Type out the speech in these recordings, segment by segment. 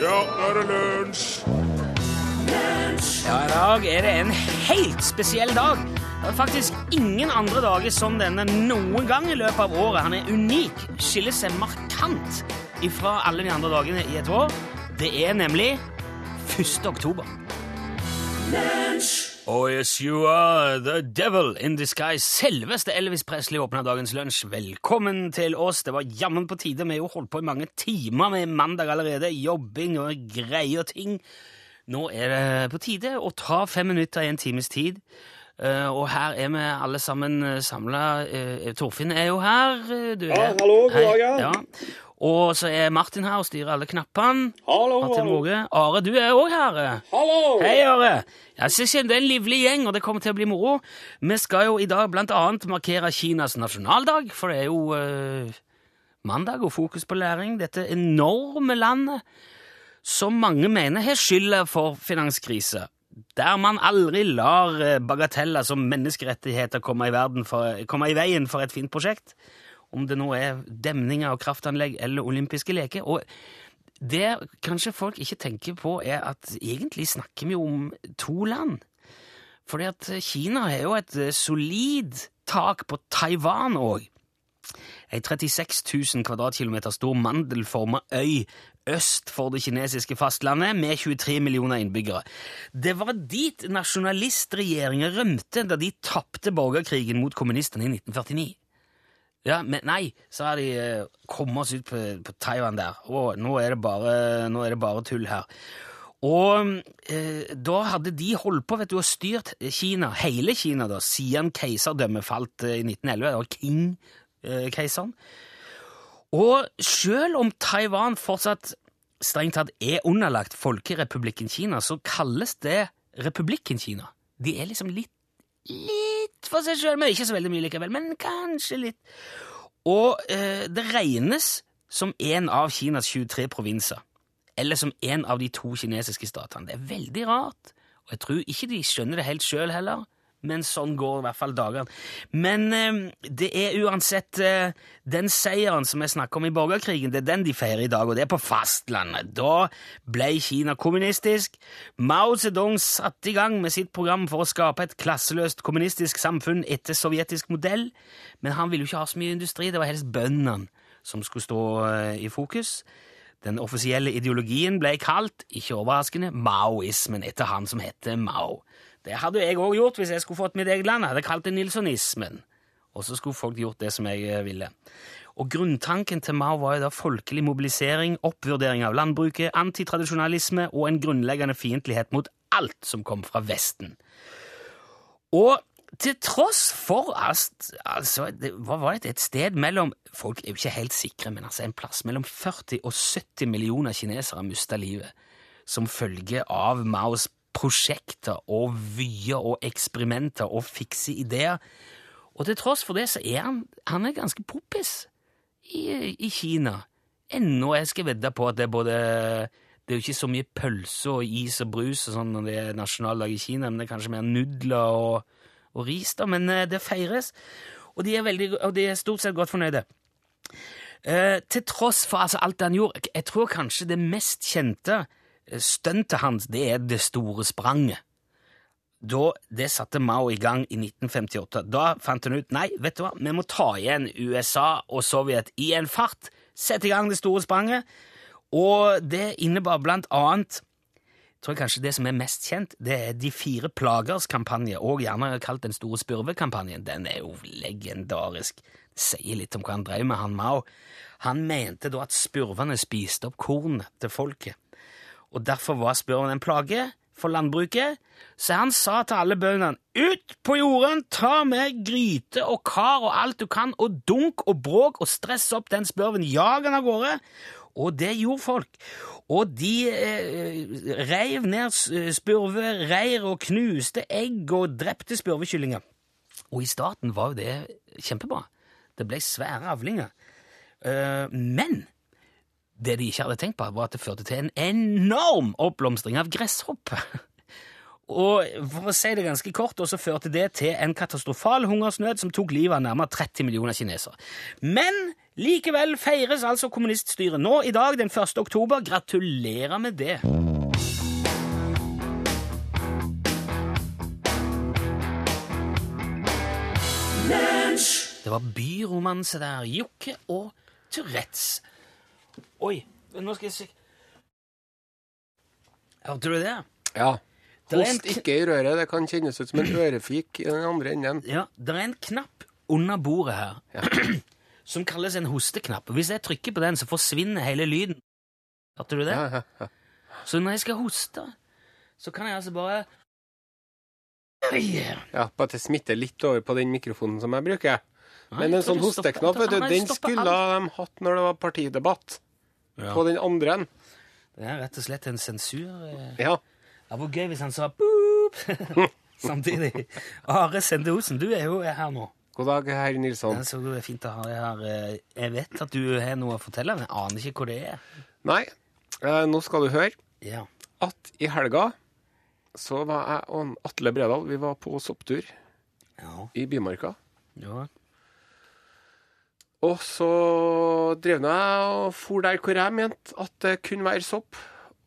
Ja, nå er det lunsj! Ja, i dag er det en helt spesiell dag. Det er faktisk ingen andre dager som denne noen gang i løpet av året. Han er unik, skiller seg markant ifra alle de andre dagene i et år. Det er nemlig 1. oktober. Oh yes, you are the devil in disguise. Selveste Elvis Presley åpna dagens lunsj. Velkommen til oss. Det var jammen på tide. Vi har jo holdt på i mange timer med mandag allerede. Jobbing og greier og ting. Nå er det på tide å ta fem minutter i en times tid. Eh, og her er vi alle sammen samla. Torfinn er jo her. eh, Du Ja, er- hallo, god dag, ja. Og så er Martin her og styrer alle knappene. Hallo, Martin. Moge. Are, du er òg her. Hallo! Hei, Are! Jeg synes det er en livlig gjeng, og det kommer til å bli moro. Vi skal jo i dag blant annet markere Kinas nasjonaldag, for det er jo eh, mandag og fokus på læring. Dette enorme landet som mange mener har skylda for finanskrise. Der man aldri lar eh, bagateller som menneskerettigheter komme i, komme i veien for et fint prosjekt. Om det nå er demninger og kraftanlegg eller olympiske leker. Og det kanskje folk ikke tenker på, er at egentlig snakker vi om to land. Fordi at Kina har jo et eh, solid tak på Taiwan òg. Ei 36 000 kvadratkilometer stor mandelforma øy øst for det kinesiske fastlandet med 23 millioner innbyggere. Det var dit nasjonalistregjeringen rømte da de tapte borgerkrigen mot kommunistene i 1949. Ja, men nei, så har de eh, kommet oss ut på, på Taiwan der. Og nå er bare, nå er det bare tull her. Og eh, da hadde de holdt på vet du, og styrt Kina, hele Kina, da, siden keiserdømmet falt eh, i 1911. Det var King-keiseren. Og selv om Taiwan fortsatt strengt tatt er underlagt Folkerepublikken Kina, så kalles det Republikken Kina. De er liksom litt litt for seg sjøl, men ikke så veldig mye likevel. Men kanskje litt. Og eh, det regnes som en av Kinas 23 provinser. Eller som en av de to kinesiske statene. Det er veldig rart. Og jeg tror ikke de skjønner det helt sjøl heller. Men sånn går i hvert fall dagene. Men eh, det er uansett eh, den seieren som jeg snakker om i borgerkrigen, det er den de feirer i dag, og det er på fastlandet. Da ble Kina kommunistisk. Mao Zedong satte i gang med sitt program for å skape et klasseløst kommunistisk samfunn etter sovjetisk modell, men han ville jo ikke ha så mye industri, det var helst bøndene som skulle stå eh, i fokus. Den offisielle ideologien ble kalt, ikke overraskende, maoismen, etter han som heter Mao. Det hadde jeg òg gjort hvis jeg skulle fått mitt eget land. Jeg hadde kalt det nilsonismen. Og så skulle folk gjort det som jeg eh, ville. Og Grunntanken til Mao var jo da folkelig mobilisering, oppvurdering av landbruket, antitradisjonalisme og en grunnleggende fiendtlighet mot alt som kom fra Vesten. Og til tross for at altså, det var det, et sted mellom Folk er jo ikke helt sikre, men altså en plass mellom 40 og 70 millioner kinesere mista livet som følge av Maos prosjekter og vyer og eksperimenter og fikse ideer. Og til tross for det så er han, han er ganske poppis i, i Kina. Ennå jeg skal vedde på at det er både Det er jo ikke så mye pølse og is og brus og sånn når det er nasjonaldag i Kina, men det er kanskje mer nudler og, og ris, da. Men eh, det feires, og de er, veldig, og de er stort sett godt fornøyde. Eh, til tross for altså, alt han gjorde Jeg tror kanskje det mest kjente stuntet hans, det er det store spranget. Da, det satte Mao i gang i 1958. Da fant han ut nei, vet du hva, vi må ta igjen USA og Sovjet i en fart. Sette i gang det store spranget. Og det innebar blant annet tror jeg kanskje det som er mest kjent, det er De fire plagers kampanje, og gjerne kalt Den store spurvekampanjen. Den er jo legendarisk. Det sier litt om hva han drev med, han Mao. Han mente da at spurvene spiste opp kornet til folket, og derfor var spurven en plage for landbruket, så han sa til alle bøndene ut på jorden, ta med gryte og kar og alt du kan, og dunk og bråk og stress opp den spurven, jag den av gårde. Og det gjorde folk. Og de eh, reiv ned s- spurvereir og knuste egg og drepte spurvekyllinger. Og i starten var jo det kjempebra. Det ble svære avlinger. Eh, men det de ikke hadde tenkt på, var at det førte til en enorm oppblomstring av gresshopper. Og for å si det ganske kort, så førte det til en katastrofal hungersnød som tok livet av nærmere 30 millioner kinesere. Men Likevel feires altså kommuniststyret nå i dag, den 1. oktober. Gratulerer med det. Det var byromanse der. Jokke og Tourettes. Oi, nå skal jeg se Hørte du det? Ja. Host ikke i røret. Det kan kjennes ut som en ørefik i den andre enden. Ja, det er en knapp under bordet her som kalles en hosteknapp. Hvis jeg trykker på den, så forsvinner hele lyden. Hørte du det? Ja, ja, ja. Så når jeg skal hoste, så kan jeg altså bare Yeah. ja, Bare at det smitter litt over på den mikrofonen som jeg bruker. Nei, Men en sånn hosteknapp, vet du, den skulle de hatt når det var partidebatt. Ja. På den andre. Det er rett og slett en sensur. eh. Ja. Det var gøy hvis han sa boop samtidig. Are Sende Osen, du er jo her nå. God dag, herr Nilsson. Det er så fint å ha deg her. Eh, Jeg vet at du har noe å fortelle, men jeg aner ikke hvor det er. Nei, eh, nå skal du høre Ja. at i helga så var jeg og Atle Bredal vi var på sopptur Ja. i Bymarka. ja. Og så drev jeg og for der hvor jeg mente at det kunne være sopp.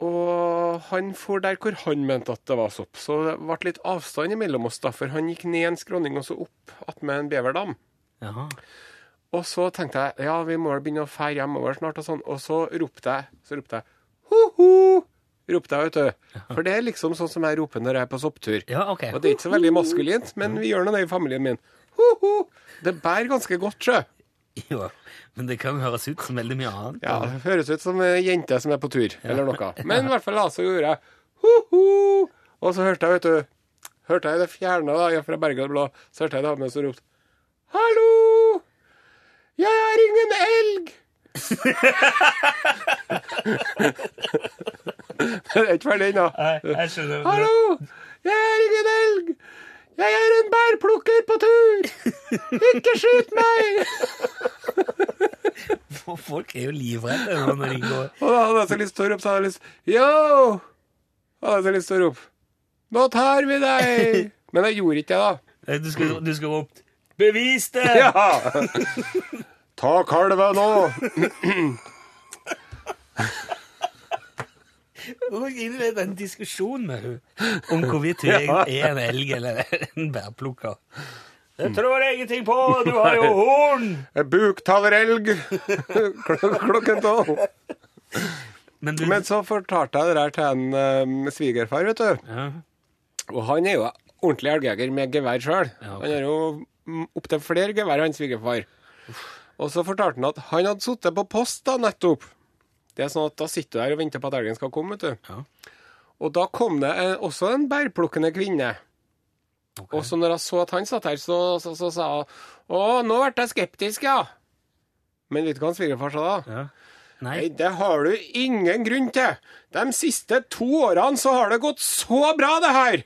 Og han for der hvor han mente at det var sopp. Så det ble litt avstand mellom oss, da, for han gikk ned en skråning og så opp attmed en beverdam. Jaha. Og så tenkte jeg ja, vi må vel begynne å fære hjemover snart, og sånn. Og så ropte jeg så ropte jeg ho-ho! Ropte jeg, vet du. For det er liksom sånn som jeg roper når jeg er på sopptur. Ja, ok. Og det er ikke så veldig maskulint, men vi gjør nå det i familien min. Ho-ho! Det bærer ganske godt, sjø. Jo, men det kan høres ut som veldig mye annet. Ja, det høres ut som ei jente som er på tur, eller noe. Men i hvert fall da, så gjorde jeg ho-ho! Og så hørte jeg, vet du Hørte jeg det fjerne da, fra Bergen Blå, så hørte jeg en dame som ropte Hallo! Jeg er ingen elg! Det er ikke ferdig ennå. Hallo! Jeg er ingen elg! Jeg er en bærplukker på tur! Ikke skyt meg! Folk er jo livredde når de går Og da hadde jeg så lyst til å rope, så hadde jeg lyst Yo! Hadde jeg så lyst til å rope. Nå tar vi deg! Men jeg gjorde ikke det, da. Du skal, du skal ropt 'Bevis det!' Ja! Ta kalven nå! Nå må jeg innlede en diskusjon med henne om hvorvidt hun er en elg eller en bærplukker. Det tror jeg ingenting på! Du har jo horn! Buktalerelg Klok klokken tolv. Men du Men så fortalte jeg det der til en uh, svigerfar, vet du. ja. Og han er jo ordentlig elgjeger med gevær sjøl. Ja, okay. Han har jo opptil flere gevær, han svigerfar. Og så fortalte han at han hadde sittet på post da nettopp. Det er sånn at Da sitter du der og venter på at elgen skal komme. vet du. Ja. Og da kom det en, også en bærplukkende kvinne. Okay. Og så når jeg så at han satt her, så, så, så sa hun Å, nå ble jeg skeptisk, ja. Men vet du hva han svigerfar sa da? Ja. Nei. Nei, det har du ingen grunn til. De siste to årene så har det gått så bra, det her.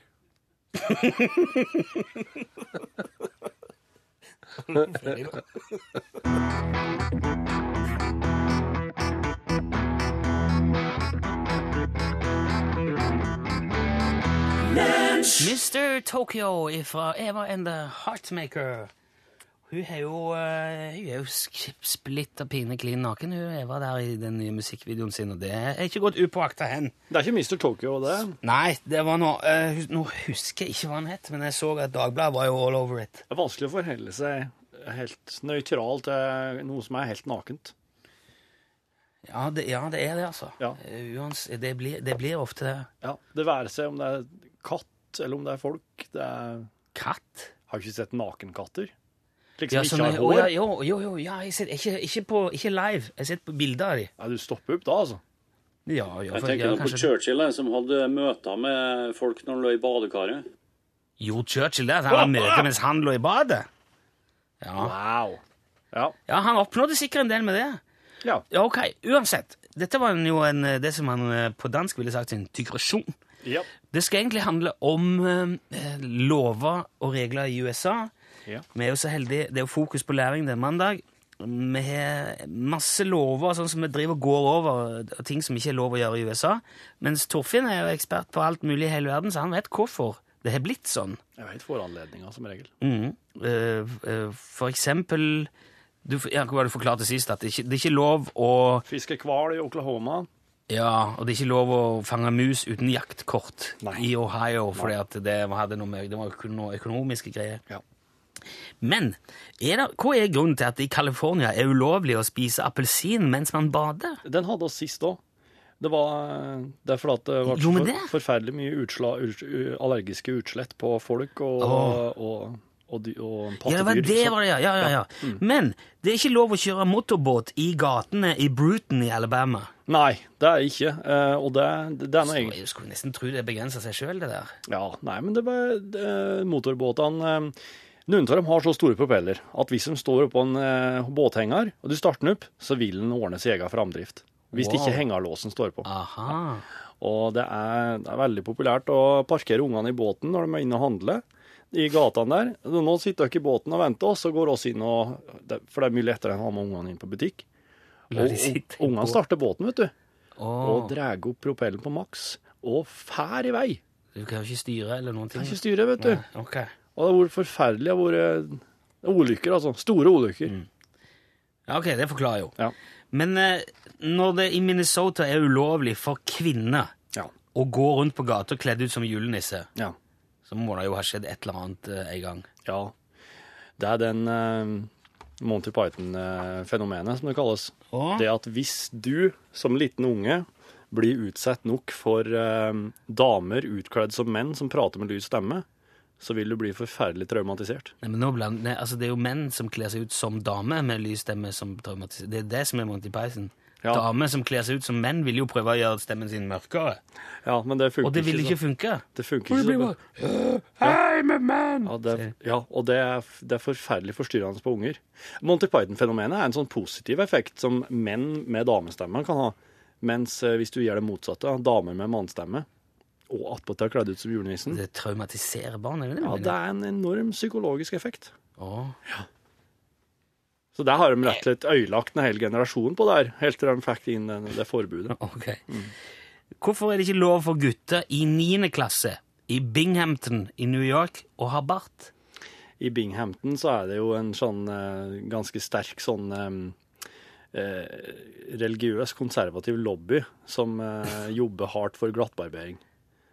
Mr. Tokyo fra Eva and the Heartmaker. Hun er jo, eh, hun er jo splitter pine klin naken, hun Eva, der i den nye musikkvideoen sin, og det er ikke gått upåakta hen. Det er ikke Mr. Tokyo, det. Nei, det var noe eh, Nå husker jeg ikke hva han het, men jeg så at Dagbladet var jo all over it. Det er vanskelig å forholde seg helt nøytralt til noe som er helt nakent. Ja, det, ja, det er det, altså. Ja. Eh, Uans, det, blir, det blir ofte det. Ja, Det være seg om det er katt, eller om det er folk. Det er... Katt. Har du ikke sett nakenkatter? Liksom Ja, ikke har å, hår? ja, jo, jo, jo, ja, jeg ser, ikke, ikke, på, ikke live. Jeg har sett på bilder av dem. Nei, du stopper opp da, altså. Ja, ja, Jeg tenker ja, på kanskje- Churchill som hadde møter med folk når han lå i badekaret. Jo, Churchill der. Han hadde møte mens han lå i badet. Ja. Wow. Ja. ja, han oppnådde sikkert en del med det. ja. Ja, ok, uansett. Dette var jo en, det som man eh, på dansk ville sagt en digresjon. Ja. Det skal egentlig handle om eh, lover og regler i USA. Ja. Vi er jo så heldige, Det er jo fokus på læring den mandag. Vi har masse lover sånn som vi driver og går over, og ting som ikke er lov å gjøre i USA. Mens Torfinn er jo ekspert på alt mulig i hele verden, så han vet hvorfor det har blitt sånn. Jeg vet foranledninga, som regel. Mm. Eh, eh, for eksempel Du, ja, hva du forklarte sist? At det ikke, det er ikke lov å Fiske hval i Oklahoma. Ja, og det er ikke lov å fange mus uten jaktkort Nei. i Ohio, fordi det Det var kun noe økonomiske greier. Ja. Men er det, hva er grunnen til at det i California er ulovlig å spise appelsin mens man bader? Den hadde oss sist òg. Det var det er fordi det var Jo, for, det- forferdelig mye utsla, ut, allergiske utslett på folk og, oh. og, og, og og Ja, det var det, var det, ja. ja, ja, ja. Mm. Men det er ikke lov å kjøre motorbåt i gatene i Bruton i Alabama. Nei, det er ikke. Uh, og det, det er noe egentlig jeg skulle nesten tro det begrenser seg sjøl, det der. Ja, nei, men det var motorbåtene uh, Noen av dem har så store propeller at hvis de står oppå en eh, båthenger, og du starter den opp, så vil den ordne sin egen framdrift. Hvis Wow. ikke hengerlåsen står på. Aha. Og det er, det er veldig populært å parkere ungene i båten når de er inne og handler i gatene der. Nå sitter dere i båten og venter, og så går oss inn og For det er mye lettere enn å ha med ungene inn på butikk. Og, ungene starter båten, vet du, Oh. og drar opp propellen på maks, og fær i vei. du kan jo ikke styre eller noen ting. Kan ikke styre, vet du. Nei, okay. Og det har vært forferdelig. Det har vært ulykker, altså. Store ulykker. Ja, ok, det forklarer jo. Ja. Men eh, når det i Minnesota er ulovlig for kvinner Ja. å gå rundt på gata kledd ut som julenisse, Ja. så må det jo ha skjedd et eller annet eh, en gang. ja. Det er den uh, Monty Python-fenomenet, som det kalles. Åh? Det at hvis du som liten unge blir utsatt nok for eh, damer utkledd som menn som prater med lys stemme, så vil du bli forferdelig traumatisert. Nei, men nå bland, nei, altså, det er jo menn som kler seg ut som damer med lys stemme som traumatiserer. Det er det som er Monty Python. Ja. Damer som kler seg ut som menn, vil jo prøve å gjøre stemmen sin mørkere. Ja, men det funker Og det vil ikke ikke funke. Det funker ikke så bra. I'm a man! Ja, det, ja, og det er, det er forferdelig forstyrrende på unger. Monty Python-fenomenet er en sånn positiv effekt som menn med damestemme kan ha. Mens eh, hvis du gjør det motsatte, damer med mannstemme, og attpåtil kledd ut som julenissen, Det traumatiserer barn, det ja, det er en enorm psykologisk effekt. Åh. Så der har de rett og slett ødelagt en hel generasjon på der, helt til de fikk inn den- det forbudet. Ok. Hvorfor er det ikke lov for gutter i 9. klasse i Binghamton i New York å ha bart? I Binghamton så er det jo en sånn eh, ganske sterk sånn eh, eh, religiøs, konservativ lobby som eh, jobber hardt for glattbarbering.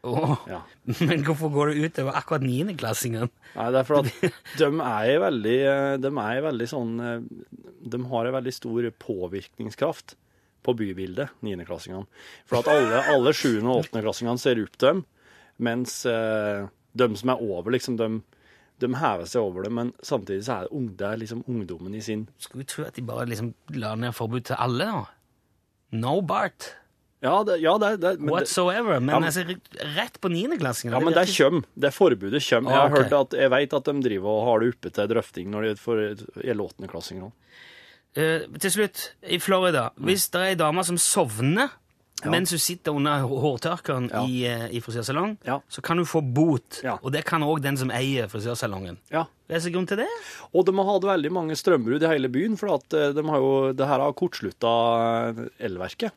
Åh. Ja. Men hvorfor går det utover akkurat 9.-klassingen? Nei, det er for at de er veldig, eh, de er veldig sånn eh, De har en veldig stor påvirkningskraft på bybildet, niendeklassingene. For at alle, alle sjuende- og åttendeklassingene ser opp til dem, mens eh, de som er over, liksom, de, de hever seg over det, men samtidig så er det, det er liksom ungdommen i sin Skulle tro at de bare liksom la ned forbud til alle, da? No Bart Ja, det, ja, det, det, men, whatsoever. Men, Ja, men- altså, rett på 9.-klassingen. ja, men det kjøm. Det forbudet kjøm. Jeg Ah, har okay. hørt at, jeg vet at de driver og har det oppe til drøfting når de får gjelder åttendeklassinger. Uh, til slutt, i Florida, Mm. hvis det er ei dame som sovner mens hun sitter under hå- hårtørkeren Ja. i, uh, i frisørsalong, Ja. så kan hun få bot. Ja. Og det kan òg den som eier frisørsalongen. Ja. Hva er så grunn til det? Og de har hatt veldig mange strømbrudd i hele byen, for at eh, de har jo, det her har kortslutta elverket.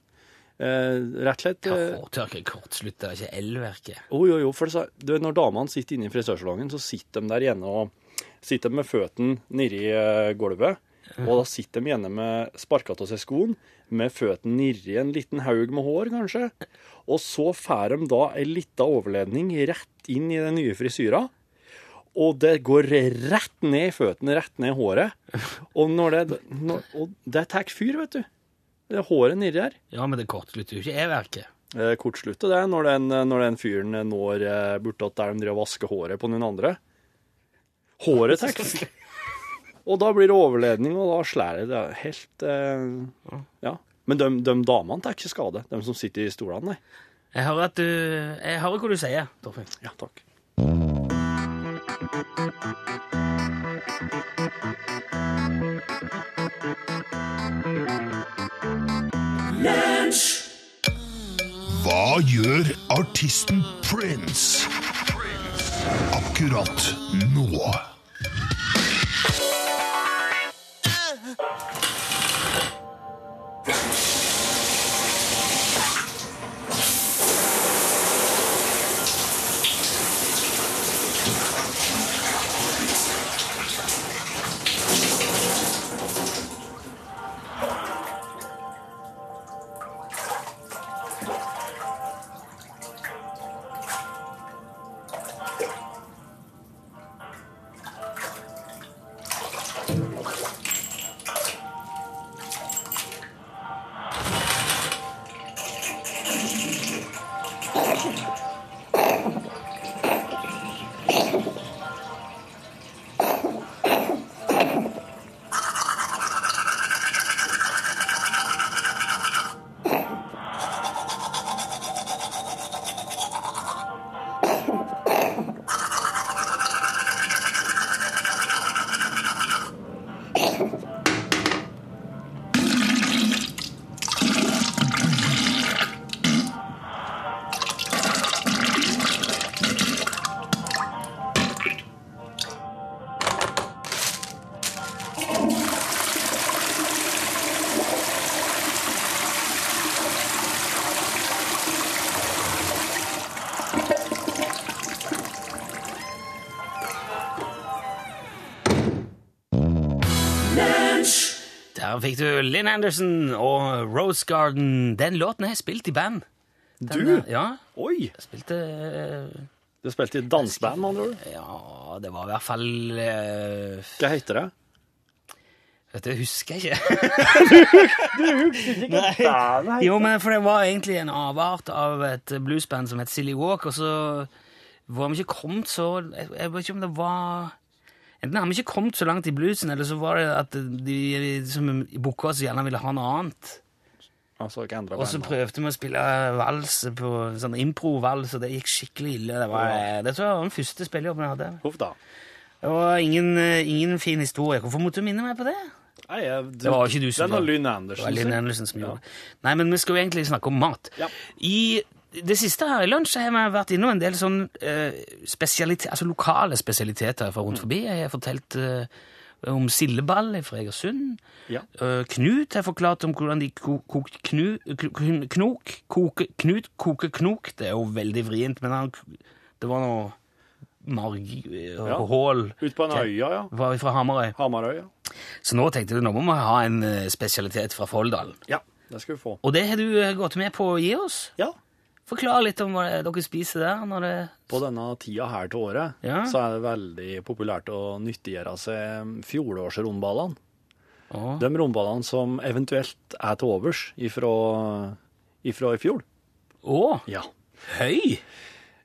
Eh, rett og slett Ja, eh, kortslutter ikke elverket. Jo, jo, jo. For det, du når damene sitter inne i frisørsalongen, så sitter de der igjen og sitter med føttene nedi eh, gulvet. Og da sitter de gjerne med sparka av seg skoen, med føttene nedi en liten haug med hår, kanskje. Og så får de da ei lita overledning rett inn i den nye frisyra. Og det går rett ned i føttene, rett ned i håret. Og, når det, når, og det tar fyr, vet du. Det er håret nedi her. Ja, men det kortslutter jo ikke elverket. Eh, kortsluttet det når den, når den fyren når eh, bortåt der de driver og vasker håret på noen andre. Håret tar. Og da blir det overledning, og da slår det. Er helt eh, Ja. Men de, de damene tar ikke skade, de som sitter i stolene, nei. Jeg hører at du Jeg hører hva du sier, Torfinn. Ja, takk. Hva gjør artisten Prince akkurat nå? Der fikk du Lynn Anderson og Rose Garden. Den låten har jeg spilt i band. Den, Du? eh, Ja, Oi! jeg spilte uh, Du spilte i danseband, med andre ord. Ja, det var i hvert fall uh, Hva heter det? Vet du, jeg husker ikke. Nei. Jo, men for det var egentlig en avart av et bluesband som het Silly Walk, og så var vi ikke kommet så Jeg, jeg vet ikke om det var Enten har vi ikke kommet så langt i bluesen, eller så var det at de, som booka oss, gjerne ville ha noe annet. Og så prøvde vi å spille vals på sånn impro-vals, og det gikk skikkelig ille. Det, var, det tror jeg var den første spillejobben jeg hadde. Huff da. Det var ingen, eh, ingen fin historie. Hvorfor måtte du minne meg på det? Nei, jeg, Det var ikke du som Den var Lynn Andersen. Det var Lynn. Andersen som gjorde det. Nei, men vi skal jo egentlig snakke om mat. Ja. I det siste her i lunsj har vi vært innom en del sånn eh, spesialite- altså lokale spesialiteter fra rundt forbi. Jeg har fortalt eh, om sildeball fra Egersund. Ja. Eh, Knut har forklart om hvordan de ko- kokte knu, knok. Koke, Knut koker knok. Det er jo veldig vrient, men han, det var noe marg... eh, Ja. Hål. Ute på en Ok. ja. Var fra Hamarøy. Hamarøy, ja. Så nå tenkte jeg nå må vi ha en eh, spesialitet fra Folldalen. Ja, det skal vi få. Og det har du eh, gått med på å gi oss. Ja. Forklar litt om hva er dere spiser der. når det... På denne tida her til året, Ja. så er det veldig populært å nyttiggjøre seg fjorårsrundballene. Oh. De rundballene som eventuelt er til overs ifra, ifra i fjor. Å, Ja. høy!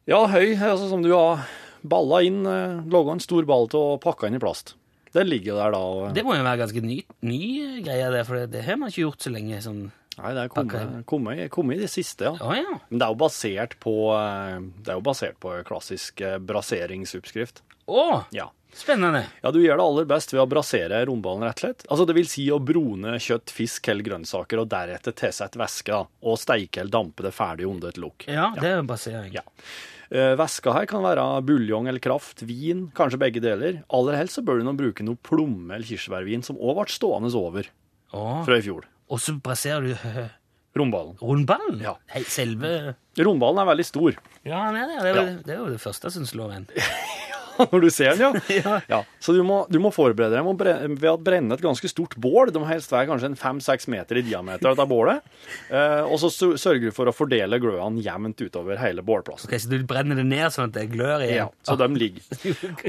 Ja, høy, altså som du har balla inn, eh, laga en stor ball til å pakke inn i plast. Den ligger der da. Og, Det må jo være ganske ny, ny greie, det, for det, det har man ikke gjort så lenge. sånn... nei, det er kommet, kommet, kommet i det siste, ja. Ah, ja. Men det er jo basert på, eh, det er jo basert på klassisk eh, braseringsoppskrift. Å, Ja. spennende. Ja, du gjør det aller best ved å brasere romballen, rett og slett. Altså, det vil si å brune kjøtt, fisk eller grønnsaker, og deretter tilsette væske, og steike eller dampe det ferdig under et lokk. Ja, det er basering. Ja. Eh, Væska her kan være buljong eller kraft, vin, kanskje begge deler. Aller helst så bør du nå bruke noe plomme- eller kirsebærvin, som òg ble stående over oh. fra i fjor. Og så plasserer du Rundballen. rundballen? Ja. Hei, selve Rundballen er veldig stor. Ja, han er det. Det er, jo, det er jo det første som slår en. Når du ser den, ja. Ja. ja. Så du må, du må forberede deg ved å brenne et ganske stort bål. Det må helst være kanskje en fem-seks meter i diameter, dette bålet. Eh, og så sørger du for å fordele glødene jevnt utover hele bålplassen. Ok, Så du brenner det ned sånn at det glør igjen? Ja, så de ligger.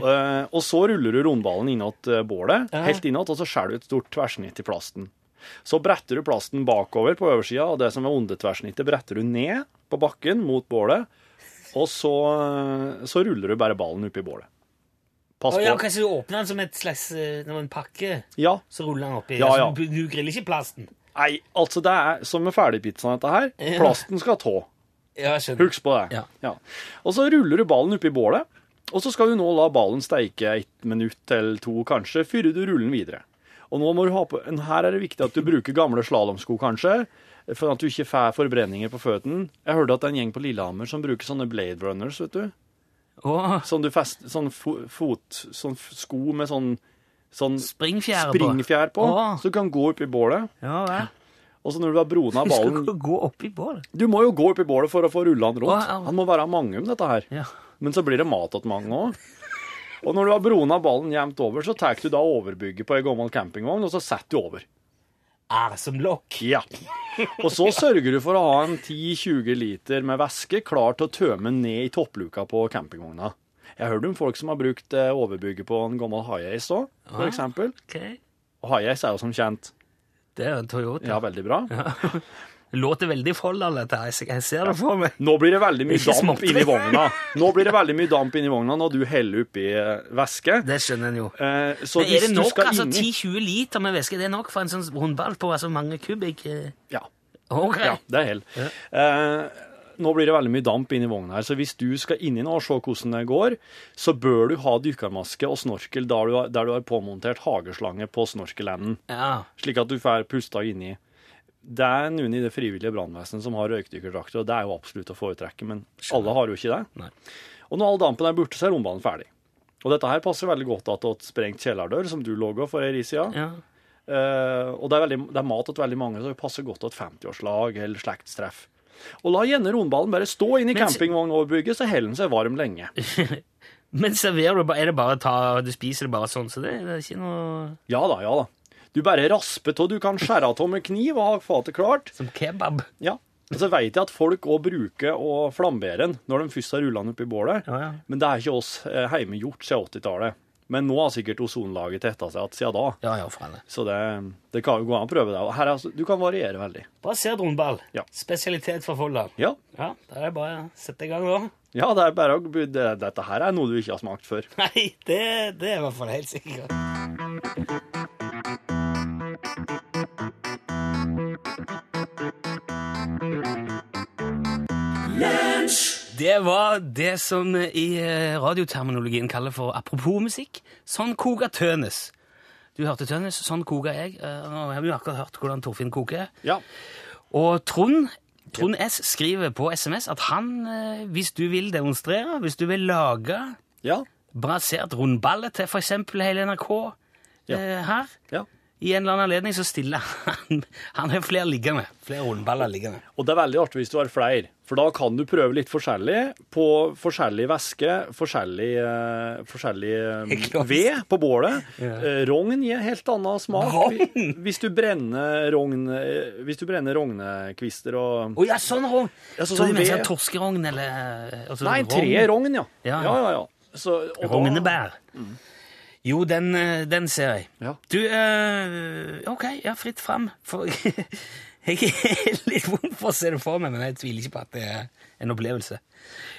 Eh, og så ruller du rundballen innåt eh, bålet, helt innåt, og så skjærer du et stort tverrsnitt i plasten. Så bretter du plasten bakover på oversida, og det som er undertverrsnittet bretter du ned på bakken mot bålet, og så, eh, så ruller du bare ballen oppi bålet. Pass oh, ja, på. kanskje du åpner den som et slags når en pakke, Ja. så ruller den oppi. Ja, ja. Altså, du, griller ikke plasten? Nei, altså det er som med ferdigpizzaen dette her. Plasten skal tå. Ja, jeg skjønner. Husk på det. Ja. Og så ruller du ballen oppi bålet, og så skal du nå la ballen steike et minutt eller to kanskje, før du ruller den videre. Og nå må du ha på, her er det viktig at du bruker gamle slalåmsko kanskje, for at du ikke får forbrenninger på føttene. Jeg hørte at det er en gjeng på Lillehammer som bruker sånne Blade Runners, vet du. Oh. Sånn du fest, sånn fo, fot, sånn sko med sånn, sånn springfjær, på. springfjær på, Oh. så du kan gå oppi bålet. Ja, vel. Og så når du har brona Du skal ballen gå- opp i bålet. Du må jo gå oppi bålet for å få rulla den rundt. Oh, ja. Han må være mange om dette her. Ja. Men så blir det mat til mange òg. Og når du har brona ballen jevnt over, så tar du da overbygget på ei gammel campingvogn, og så setter du over. Er som lokk. Ja. Og så sørger du for å ha en 10-20 liter med væske klar til å tømme ned i toppluka på campingvogna. Jeg har hørt om folk som har brukt eh, overbygget på en gammel Hiace òg, for Ah. eksempel. Ok. Og Hiace er jo som kjent Det er en Toyota. ja, veldig bra. Det låter veldig Folldal, dette her. Jeg ser det for meg. Nå blir det veldig mye damp småtteri. inni vogna. Nå blir det veldig mye damp inni vogna når du heller oppi eh, væske. Det skjønner en jo. Eh, så Men er det nok, altså inni 10-20 liter med væske? Det er nok for en sånn rundball på altså mange kubikk? eh? Ja, Okay. ja det er hell. Eh, nå blir det veldig mye damp inni vogna her, så hvis du skal inni nå og se hvordan det går, så bør du ha dykkermaske og snorkel der du har, der du har påmontert hageslange på snorkelenden, Ja. slik at du får pusta inni. Det er noen i det frivillige brannvesenet som har røykdykkerdrakter, og det er jo absolutt å foretrekke, men alle har jo ikke det. Nei. Og når all dampen er borte, så er rombanen ferdig. Og dette her passer veldig godt til et sprengt kjellerdør, som du lå for ei tid siden. ja. Eh, og det er, veldig, det er mat til veldig mange, så det passer godt til et 50-årslag eller slektstreff. Og la gjerne rundballen bare stå inn i campingvognoverbygget, så holder den seg varm lenge. Men serverer du bare Er det bare å ta Du spiser det bare sånn, så det er ikke noe Ja da, ja da. Du bare rasper av. Du kan skjære av med kniv og ha fatet klart. Som kebab. Ja. Og så vet jeg at folk òg bruker å flambere den når de først har rulla den oppi bålet. Ja, ja. Men det er ikke oss eh, hjemme gjort siden 80-tallet. Men nå har sikkert ozonlaget tetta seg igjen siden da. Ja, ja, for alle. Så det, det kan jo gå an å prøve det. Her er, altså, du kan variere veldig. Basert rundball. Ja. Spesialitet fra Folldal. Ja, Ja, da er det bare å sette i gang, da. ja det er bare å det, Dette her er noe du ikke har smakt før. Nei, det, det er i hvert fall helt sikkert. Det var det som i eh, radioterminologien kaller for apropos musikk. Sånn koker Tønes. Du hørte Tønes, sånn koker jeg. Eh, Nå har vi jo akkurat hørt hvordan Torfinn koker. Ja. Og Trond, Trond S skriver på SMS at han, eh, hvis du vil demonstrere, hvis du vil lage Ja. brasert rundballe til for eksempel hele NRK Ja. her, ja. I en eller annen anledning så stiller han Han har flere liggende. Flere rundballer liggende. Og det er veldig artig hvis du har flere, for da kan du prøve litt forskjellig på forskjellig væske, forskjellig, uh, forskjellig um, ved på bålet. Ja. Eh, Rogn gir helt annen smak. Rogn? Hvis du brenner rogn, hvis du brenner rognekvister og Å ja, sånn rogn! Ja, så så sånn ved- torskerogn eller altså Nei, tre rogn, ja. Ja, Ja, ja. ja. Så, og Rognebær. Jo, den, eh, den ser jeg. Ja. Du, eh, OK, ja, fritt fram. For jeg er litt vond for å se det for meg, men jeg tviler ikke på at det er en opplevelse.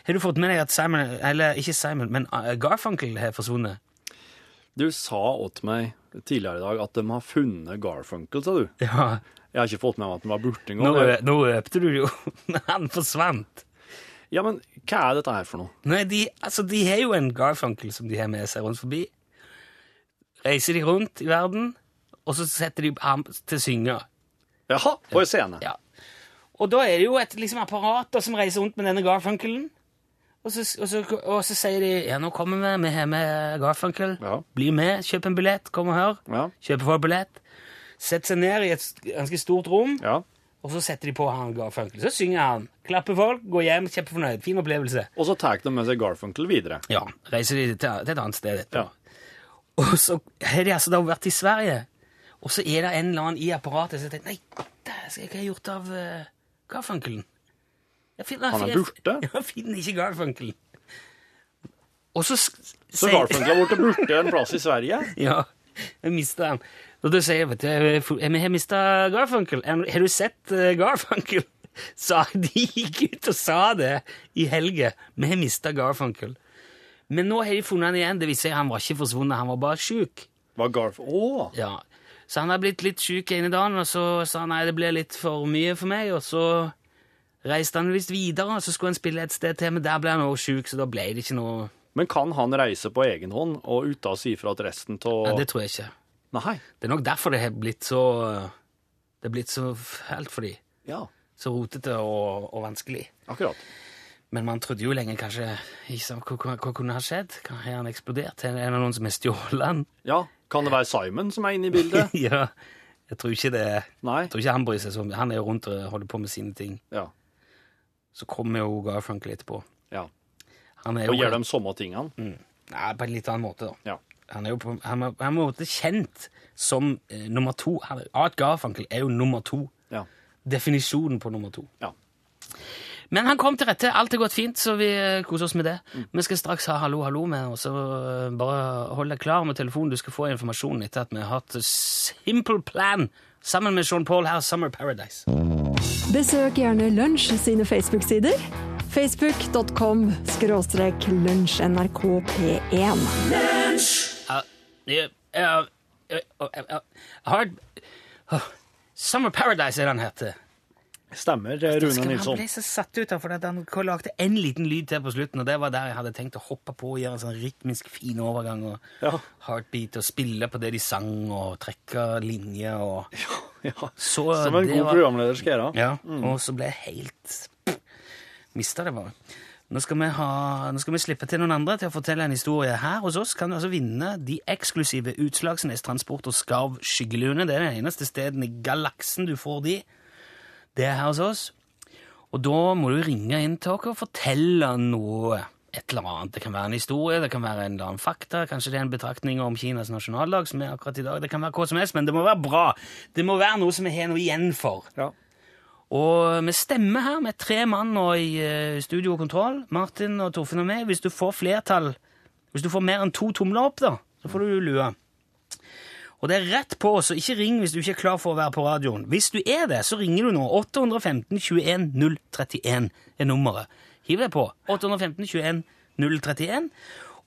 Har du fått med deg at Simon, eller ikke Simon, men eh, Garfunkel har forsvunnet? Du sa åt meg tidligere i dag at de har funnet Garfunkel, sa du. Ja, Jeg har ikke fått med meg at den var borte engang. nå røpte du det jo. Han forsvant. Ja, men hva er dette her for noe? Nei, de, altså, de har jo en Garfunkel som de har med seg rundt forbi. Reiser de rundt i verden, og så setter de ham til å synge. Jaha, på en scene. Ja. Og da er det jo et liksom, apparat da, som reiser rundt med denne Garfunkelen. Og så, og, så, og så sier de ja, nå kommer vi, vi har med Garfunkel. Ja. Bli med, kjøp en billett, kom og hør. Ja. Kjøper folk billett. Sett seg ned i et ganske stort rom, ja. og så setter de på han Garfunkel. Så synger han. Klapper folk, går hjem, kjempefornøyd. Fin opplevelse. Og så tar de med seg Garfunkel videre. Ja, reiser de til, til et annet sted etterpå. Ja. Og så har de altså da vært i Sverige, og så er det en eller annen i apparatet som tenker Nei, det skal jeg ikke ha gjort av uh, Garfunkelen. Jeg finner, Han er jeg- borte? Jeg finner ikke Garfunkelen. Og så Så Garfunkel har blitt borte en plass i Sverige? Ja, jeg mista han. Og da sier jeg vet du, jeg- vi har mista Garfunkel. Har du sett eh, Garfunkel? Sa de gikk ut og sa det i helga. Vi har mista Garfunkel. Men nå har de funnet han igjen. Det vil si han var ikke forsvunnet, han var bare sjuk. Var Garf... Å! Ja. Så han har blitt litt sjuk ene dagen, og så sa han nei, det ble litt for mye for meg. Og så reiste han visst videre, og så skulle han spille et sted til, men der ble han òg sjuk, så da ble det ikke noe Men kan han reise på egen hånd og uten å si ifra til resten av Nei, det tror jeg ikke. Nei. Det er nok derfor det har blitt så Det er blitt så fælt for dem. Ja, Så rotete og, og vanskelig. akkurat. Men man trodde jo lenge kanskje ikke hva, hva, kunne ha skjedd? Har han eksplodert? Er det noen som har stjålet han? Ja, Kan det være Simon som er inne i bildet? ja. Jeg tror ikke det Nei. Jeg tror ikke han bryr seg så mye. Han er jo rundt og holder på med sine ting. Ja. Så kommer jo Garfunkel etterpå. ja. Han Og jo gjør de samme tingene? Nei, på en litt annen måte, da. Ja. Han er jo på, han er, han er kjent som eh, nummer to. Art Garfunkel er jo nummer to. Ja. Definisjonen på nummer to. ja. Men han kom til rette. Alt er gått fint, så vi eh, koser oss med det. Vi skal straks ha Hallo, hallo med, og så eh, bare hold deg klar med telefonen. Du skal få informasjonen etter at vi har hatt Simple Plan sammen med Sean Paul her, Summer Paradise. Besøk gjerne Lunsj sine Facebook-sider. Facebook.com skråstrek lunsjnrkp1. Ja, jeg, jeg, jeg, jeg, jeg har Åh, Summer Paradise er den heter. Stemmer, Husker Rune Han Nilsson. ble så satt ut av for at han lagde en liten lyd til på slutten, og det var der jeg hadde tenkt å hoppe på og gjøre en sånn rytmisk fin overgang og Ja. heartbeat og spille på det de sang og trekke linjer og Ja. Så Som en det god var- programleder skal gjøre. Ja, og så ble jeg helt Mista det bare. Nå skal, ha, nå skal vi slippe til noen andre til å fortelle en historie. Her hos oss kan du altså vinne de eksklusive Utslagsnes Transport og Skarv skyggelune. Det er det eneste stedet i galaksen du får de. Det er her hos oss. Og da må du ringe inn til oss og fortelle noe. et eller annet. Det kan være en historie, det kan være en eller annen fakta, kanskje det er en betraktning om Kinas nasjonaldag, som er akkurat i dag. Det kan være hva som helst, men det må være bra. Det må være noe som vi har noe igjen for. Ja. Og vi stemmer her med tre mann nå i eh, studio og kontroll. Martin og Torfinn og meg. Hvis du får flertall, hvis du får mer enn to tomler opp, da, så får du lue. Og det er rett på, så ikke ring hvis du ikke er klar for å være på radioen. Hvis du er det, så ringer du nå. 815 21 031 er nummeret. Hiv deg på. 815 21 031.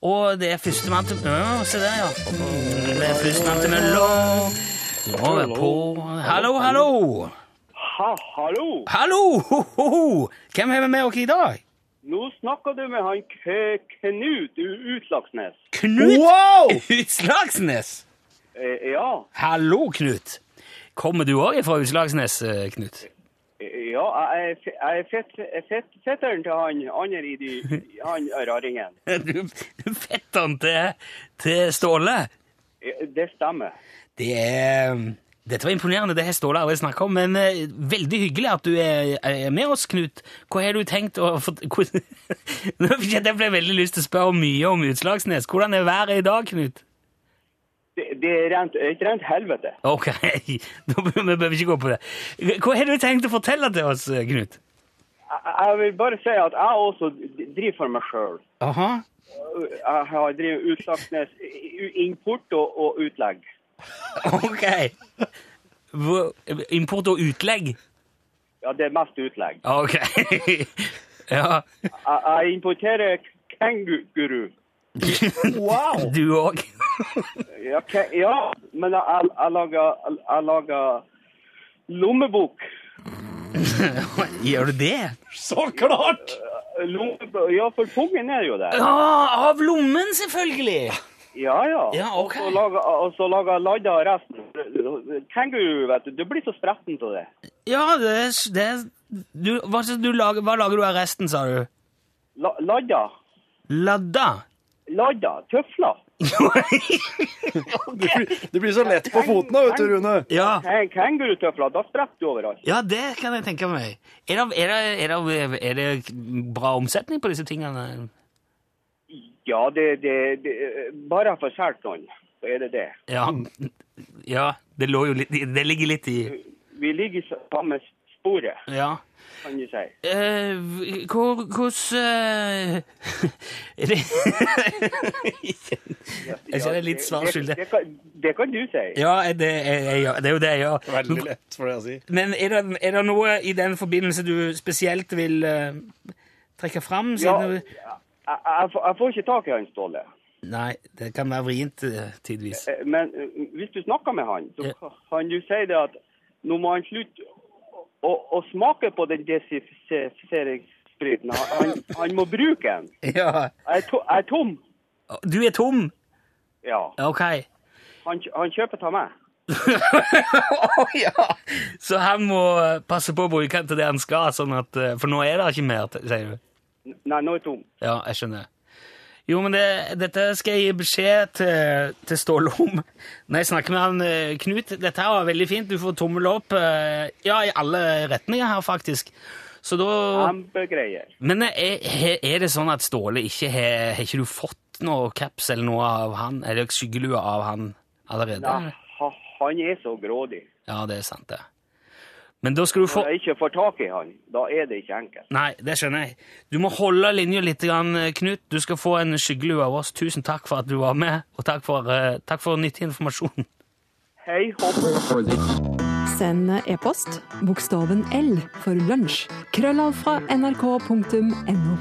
Og det er førstemann til Ja, se der, ja. Det er førstemann til Møllo. Nå er vi på Hallo, hallo! Ha, hallo! Hallo! Ho, ho, ho. Hvem har vi med oss i dag? Nå snakker du med han K Knut Utslagsnes. Knut Utslagsnes! Eh, ja, Hallo, Knut. Kommer du òg fra Utslagsnes, eh, Knut? eh, ja, jeg er er fetteren til han andre i de, han raringen. Du, du fetteren til, til Ståle. Det stemmer. Det er Dette var imponerende, det har Ståle aldri snakka om, men uh, veldig hyggelig at du er, er med oss, Knut. Hva har du tenkt å jeg- Jeg ble veldig lyst til å spørre mye om Utslagsnes. Hvordan er været i dag, Knut? Det, det er rent, et rent helvete. Ok, da bør- vi ikke gå på det. Hva har du tenkt å fortelle til oss, Knut? Jeg, jeg vil bare si at jeg også driver for meg sjøl. Jeg har drevet Utslagsnes import og, og utlegg. Ok. Import og utlegg? Ja, det er mest utlegg. Ok. Ja. Jeg, jeg importerer kenguru. Du òg? Ja, okay, ja men jeg, jeg, lager, jeg lager lommebok. Gjør du det? Så klart! Lommebok. Ja, for pungen er jo der. Ja, av lommen, selvfølgelig! Ja, ja. Ja, okay. Og så jeg ladda resten. Kenguru, vet du, du blir så spretten av det. Ja, det, det du, hva, du lager, hva lager du av resten, sa du? La, ladda. Ladda? Ladda. Tøfler. Det blir så lett på fotene, vet du, Rune. Ja. Kengurutøfler, da spretter du overalt. ja, det kan jeg tenke meg. Er det, er, det, er, det, er det bra omsetning på disse tingene? Ja, det, det, det Bare jeg får solgt noen, så er det det. Ja, ja det, lå jo litt, det ligger litt i Vi ligger i samme sporet, Ja. kan du si. Eh, hvor- Hvordan eh, Er det Jeg kjenner litt svar Det, skyldig. det, kan, det kan du si. Ja, det er, jeg det er jo det jeg gjør. Veldig lett for det å si. Men er det, er det noe i den forbindelse du spesielt vil uh, trekke fram? Ja, jeg, du- jeg, får- jeg får ikke tak i han Ståle. Nei, det kan være vrient eh, tidvis. Eh, Men eh, hvis du snakker med han, så kan du si det at nå må han slutte å, å, smake på den desinfiseringsspriten. Han, han, han må bruke den. Ja. Jeg er, to, jeg er tom. Du er tom? Ja. Ok. Han, han kjøper av meg. Å ja! Så han må eh, passe på å bruke den til det han skal, sånn at, eh, for nå er det ikke mer, sier du? Nei, nå er jeg tom. Ja, jeg skjønner. Jo, men det, dette skal jeg gi beskjed til, til Ståle om. Når jeg snakker med han eh, Knut Dette her var veldig fint. Du får tommel opp eh, ja, i alle retninger her, faktisk. Så da Kjempegreier. Men er, er det sånn at Ståle ikke har Har ikke du fått noe caps eller noe av han, eller skyggelue av han allerede? Nei, han er så grådig. Ja, det er sant, det. Men da skal du få Når jeg ikke får tak i han, da er det ikke enkelt. Nei, det skjønner jeg. Du må holde linja litt, Knut. Du skal få en skyggelue av oss. Tusen takk for at du var med, og takk for, eh, takk for nyttig informasjon. Hei, hopp. Send e-post bokstaven L for lunsj. Krøllav fra nrk.no.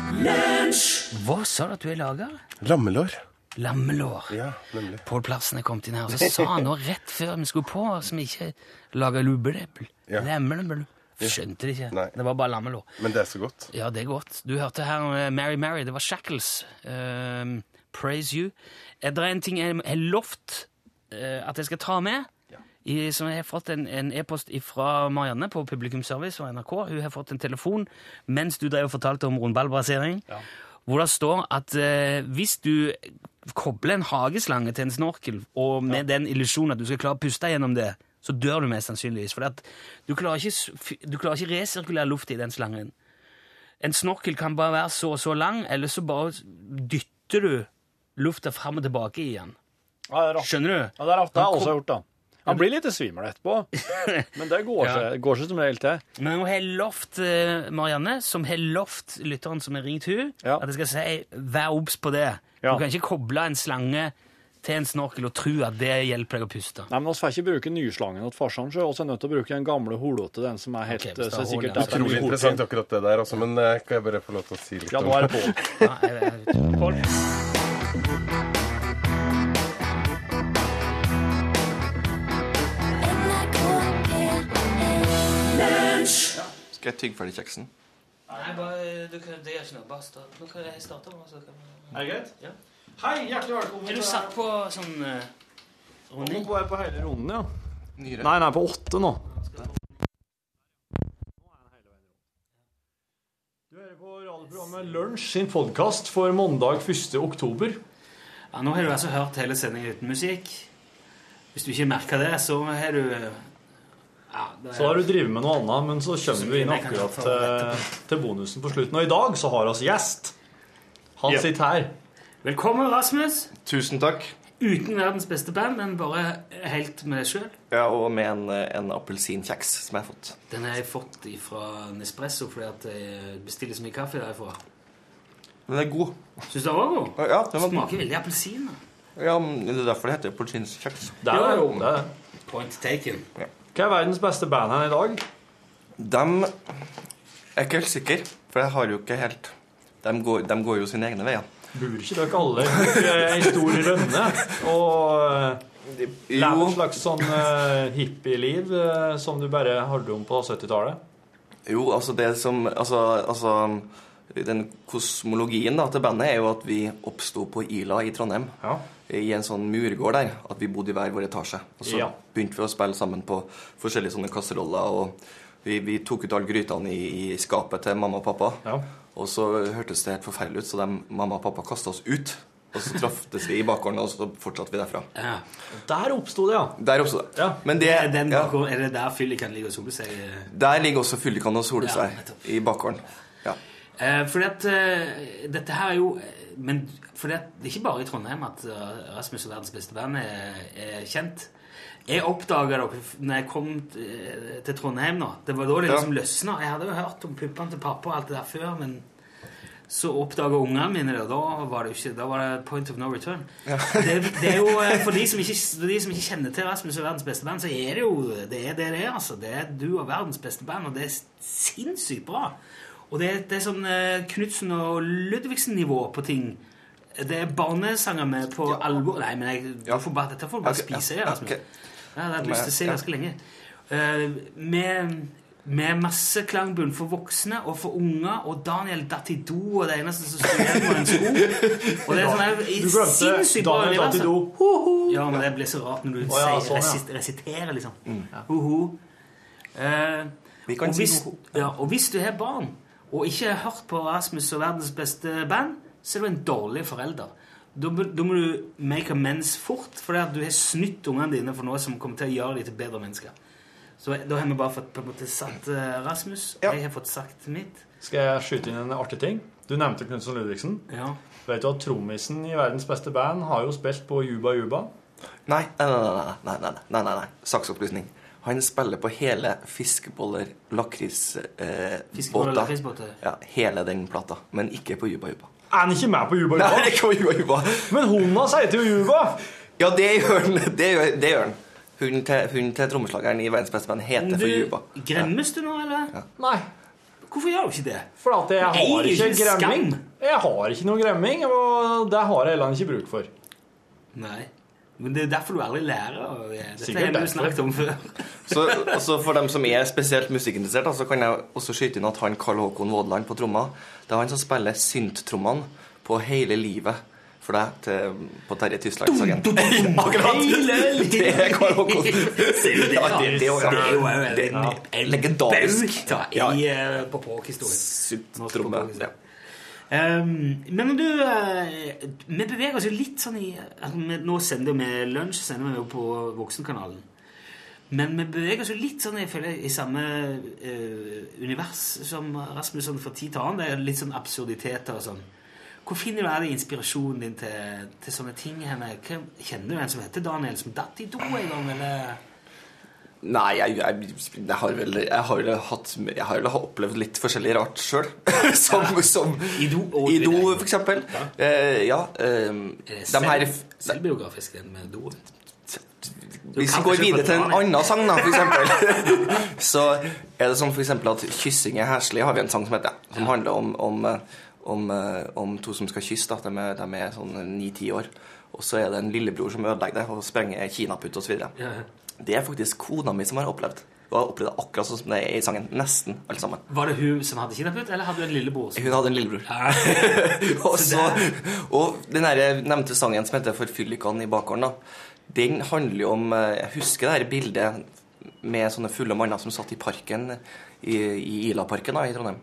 Hva sa du at du er laga? Lammelår. Lammelår. Ja, nemlig. Pål Plassen er kommet inn her, og så sa han nå rett før vi skulle på, som ikke laga lubbedebbel. Ja. Lammelår. Skjønte det ikke. Nei. Det var bare lammelår. Men det er så godt. Ja, det er godt. Du hørte her eh, Mary Mary. Det var Shackles. Ehm, praise you. Er Det en ting jeg har lovt uh, at jeg skal ta med. I, som jeg har fått en en e-post fra Marianne på Publikumsservice og NRK. Hun har fått en telefon mens du drev og fortalte om rundballbrassering. Hvor det står at eh, hvis du kobler en hageslange til en snorkel, og med den illusjonen at du skal klare å puste gjennom det, så dør du mest sannsynligvis. For du klarer ikke, du klarer ikke resirkulere luft i den slangen. En snorkel kan bare være så og så lang, eller så bare dytter du lufta fram og tilbake. Ja, det er rart. Skjønner du? Ja, det er ofte har jeg også gjort, da. Han blir litt svimmel etterpå, men det går Ja. seg, går seg som regel til. Men hun har lovt eh, Marianne, som har lovt lytteren som har ringt hun, Ja. at jeg skal si vær obs på det. Ja. Du kan ikke koble en slange til en snorkel og tro at det hjelper deg å puste. Nei, men Vi får ikke bruke nyslangen til farsan, så vi er nødt til å bruke den gamle holete, den som er helt Okay, det så er sikkert hull, ja. Utrolig interessant akkurat det der, altså, men eh, kan jeg bare få lov til å si litt Ja, om nå er det på. Ja, jeg, jeg, Pål? Skal jeg tygge ferdig kjeksen? Nei, bare, du det gjør ikke noe. Bare start. Nå kan jeg starte. og så kan Er det greit? Ja. Hei, hjertelig velkommen. Er du satt på sånn uh, Nå runding? på, på hele runden, ja. Nyre? Nei, nei, på åtte nå. Du hører på radioprogrammet Lunsj sin podkast for mandag 1. oktober. Ja, nå har du altså hørt hele sendingen uten musikk. Hvis du ikke merker det, så har du ja, er- Så har du drevet med noe annet, men så kommer vi inn akkurat til, til bonusen på slutten. Og i dag så har vi oss gjest. Han Ja. sitter her. Velkommen, Rasmus. Tusen takk. Uten verdens beste band, men bare helt med deg sjøl. Ja, og med en, en appelsinkjeks som jeg har fått. Den har jeg fått fra Nespresso fordi at jeg bestiller så mye kaffe derfra. Den er god. Syns du den var god? Ja, den var god. Smaker veldig appelsin. Ja, men det er derfor det heter appelsinkjeks. Det er jo det. Point taken. Hva er verdens beste band her i dag? De er ikke helt sikker, for jeg har jo ikke helt De går, de går jo sine egne veier. Bur ikke dere alle i ei stor rønne og leve lever et slags sånn eh, hippieliv eh, som du bare hadde om på 70-tallet? jo altså det som Altså, altså den kosmologien da, til bandet er jo at vi oppsto på Ila i Trondheim. Ja. I en sånn murgård der. At vi bodde i hver vår etasje. Og så Ja. begynte vi å spille sammen på forskjellige sånne kasseroller. Og vi, vi tok ut alle grytene i, i skapet til mamma og pappa. Ja. Og så hørtes det helt forferdelig ut, så de, mamma og pappa kasta oss ut. Og så traftes vi i bakgården, og så fortsatte vi derfra. Ja. Der oppsto det, ja. Der oppsto det. Ja. Men det, Er, den ja, bakgården- er det der fyllikan ligger og soler seg? der ligger også fyllikan og soler seg i bakgården. Ja. Eh, fordi at eh, dette her er jo eh, Men for det, det er ikke bare i Trondheim at eh, Rasmus og verdens beste band er, er kjent. Jeg oppdaga dere når jeg kom eh, til Trondheim nå. Det var da det Ja. liksom løsna. Jeg hadde jo hørt om puppene til pappa og alt det der før, men så oppdaga ungene mine det, og da var det jo ikke Da var det point of no return. Det, det er jo, eh, For de som, ikke, for de som ikke kjenner til Rasmus og verdens beste band, så er det jo det er det det er. altså. Det er du og verdens beste band, og det er sinnssykt bra. Og det, er- det er sånn eh, Knutsen og Ludvigsen-nivå på ting. Det er barnesanger med på alvor Nei, men jeg, Ja. får bare, dette får du bare okay. spise. ja, Rasmus. ok. Jeg har hatt lyst til å se Ja. ganske lenge. Uh, med, med masse klangbunn for voksne og for unger, og Daniel datt i do, og det eneste som sto igjen, var en sko. Og det er sånn her Du sinnssykt bra Daniel univers, datt i do. altså. Ja, men det blir så rart når du oh, ja, sier, sånn, ja. resit- resiterer, liksom. Ho-ho. Eh, Vi kan og, si hvis, ja, og hvis du har barn, og ikke har hørt på Rasmus og verdens beste band, så er du en dårlig forelder. Da, må du make amends fort, for det at du har snytt ungene dine for noe som kommer til å gjøre dem til bedre mennesker. Så da har vi bare fått på en måte satt eh, Rasmus. Ja. Jeg har fått sagt mitt. Skal jeg skyte inn en artig ting? Du nevnte Knutsen Ludvigsen. Ja. Vet du at trommisen i verdens beste band har jo spilt på Juba Juba? Nei, nei. nei, nei, nei, nei, nei, nei. Saksopplysning. Han spiller på hele fiskeboller, lakris, eh, Fiskeboller, båter. lakrisbåter. Ja, hele den plata. Men ikke på Juba Juba. Er han ikke med på Juba Juba? Nei, ikke på Juba Juba. Men hunda sier til Juba! Ja, det gjør han. Det gjør, det gjør han. Hunden til, hun til trommeslageren i Verdens beste band heter for Juba. Du, gremmes du nå, eller? Nei, Hvorfor gjør du ikke det? for at jeg har ikke ikke gremming. Jeg har ikke noe gremming, og det har jeg heller ikke bruk for. Nei. Men det er derfor du aldri lærer. og Dette Sikkert har vi snakket om før. Så også For dem som er spesielt musikkinteressert, så kan jeg også skyte inn at han Karl Håkon Vådland på tromma Det er han som spiller synttrommene på hele livet for deg til, på Terje Tyslands agent. Akkurat! Det er Karl Håkon. Ser du det? Er jo- en, legendarisk. baut, da, Ja. i, eh, på. Synttromme. Um, men du, uh, vi beveger oss jo litt sånn i altså, Nå sender vi lunsj sender vi jo på Voksenkanalen. Men vi beveger oss jo litt sånn, jeg føler, i samme uh, univers som Rasmusson fra tid til annen. Det er litt sånn absurditeter og sånn. Hvor finner du all inspirasjonen din til, til sånne ting? henne? Kjenner du en som heter Daniel, som datt i do en gang, eller? Nei, jeg, jeg, jeg har vel Jeg har vel hatt Jeg har vel opplevd litt forskjellig rart sjøl. som, som I do, I do, for eksempel. Eh, ja. um, Er det de her selvbiografisk, den med Do? Hvis vi går videre til en annen sang, da, for eksempel, så er det sånn for eksempel at 'Kyssing er heslig' har vi en sang som heter. Som handler om, om, om, eh, om to som skal kysse. da, De er, de er sånn ni-ti år. Og så er det en lillebror som ødelegger det og sprenger kinaputt osv. Ja. Det er faktisk kona mi som har opplevd. Hun har opplevd det akkurat sånn som det er i sangen. Nesten alle sammen. Var det hun som hadde kinaputt, eller hadde du en lillebror? som- Hun hadde en lillebror. Og, Så og den her nevnte sangen som heter 'Forfyllikan i bakgården', da, den handler jo om eh, Jeg husker det her bildet med sånne fulle manner som satt i parken i, i Ilaparken da, i Trondheim.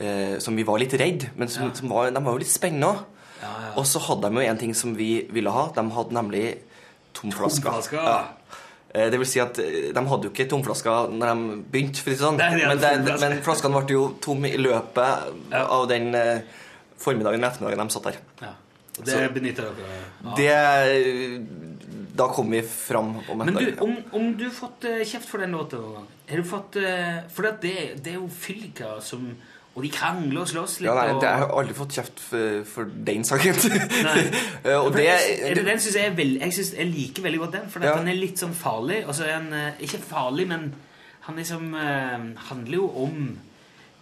Eh, som vi var litt redd, men som, som var, de var jo litt spennende òg. Og så hadde de jo en ting som vi ville ha. De hadde nemlig tomflasker. Tomflasker. Ja. Eh, Det vil si at eh, de hadde jo ikke tomflasker når de begynte, for sånn. Men, det, men flaskene ble jo tomme i løpet av den eh, formiddagen og ettermiddagen de satt der. Ja. Og det benytter dere av. Det Da kom vi fram om Men du, om, om du har fått kjeft for den låta noen gang Har du fått For det, det, det er jo fylker som Og de krangler og slåss litt. Ja, nei, og, det, jeg har aldri fått kjeft for, for den saken. Eh, og det, er det den synes jeg, veld, jeg, synes, jeg liker veldig godt den, for Ja. den er litt sånn farlig. Altså, så den eh, ikke farlig, men han liksom uh, handler jo om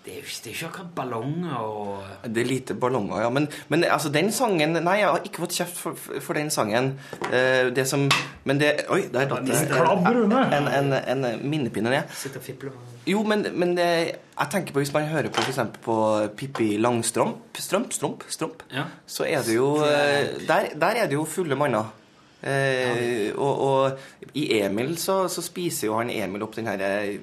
Det er jo det er ikke akkurat ballonger og Det er lite ballonger, ja. Men, men altså, den sangen Nei, jeg har ikke fått kjeft for, for den sangen. Eh, det som Men det Oi, der datt det Klabb, en, en, en minnepinne ned. sitter og fipler. Jo, men, men det, jeg tenker på hvis man hører på eksempel på Pippi Langstrømp Strømp, Strømp, Strømp Ja. Så er det jo eh, Der, der er det jo fulle manner. Eh, og, og i Emil så, så spiser jo han Emil opp den her eh,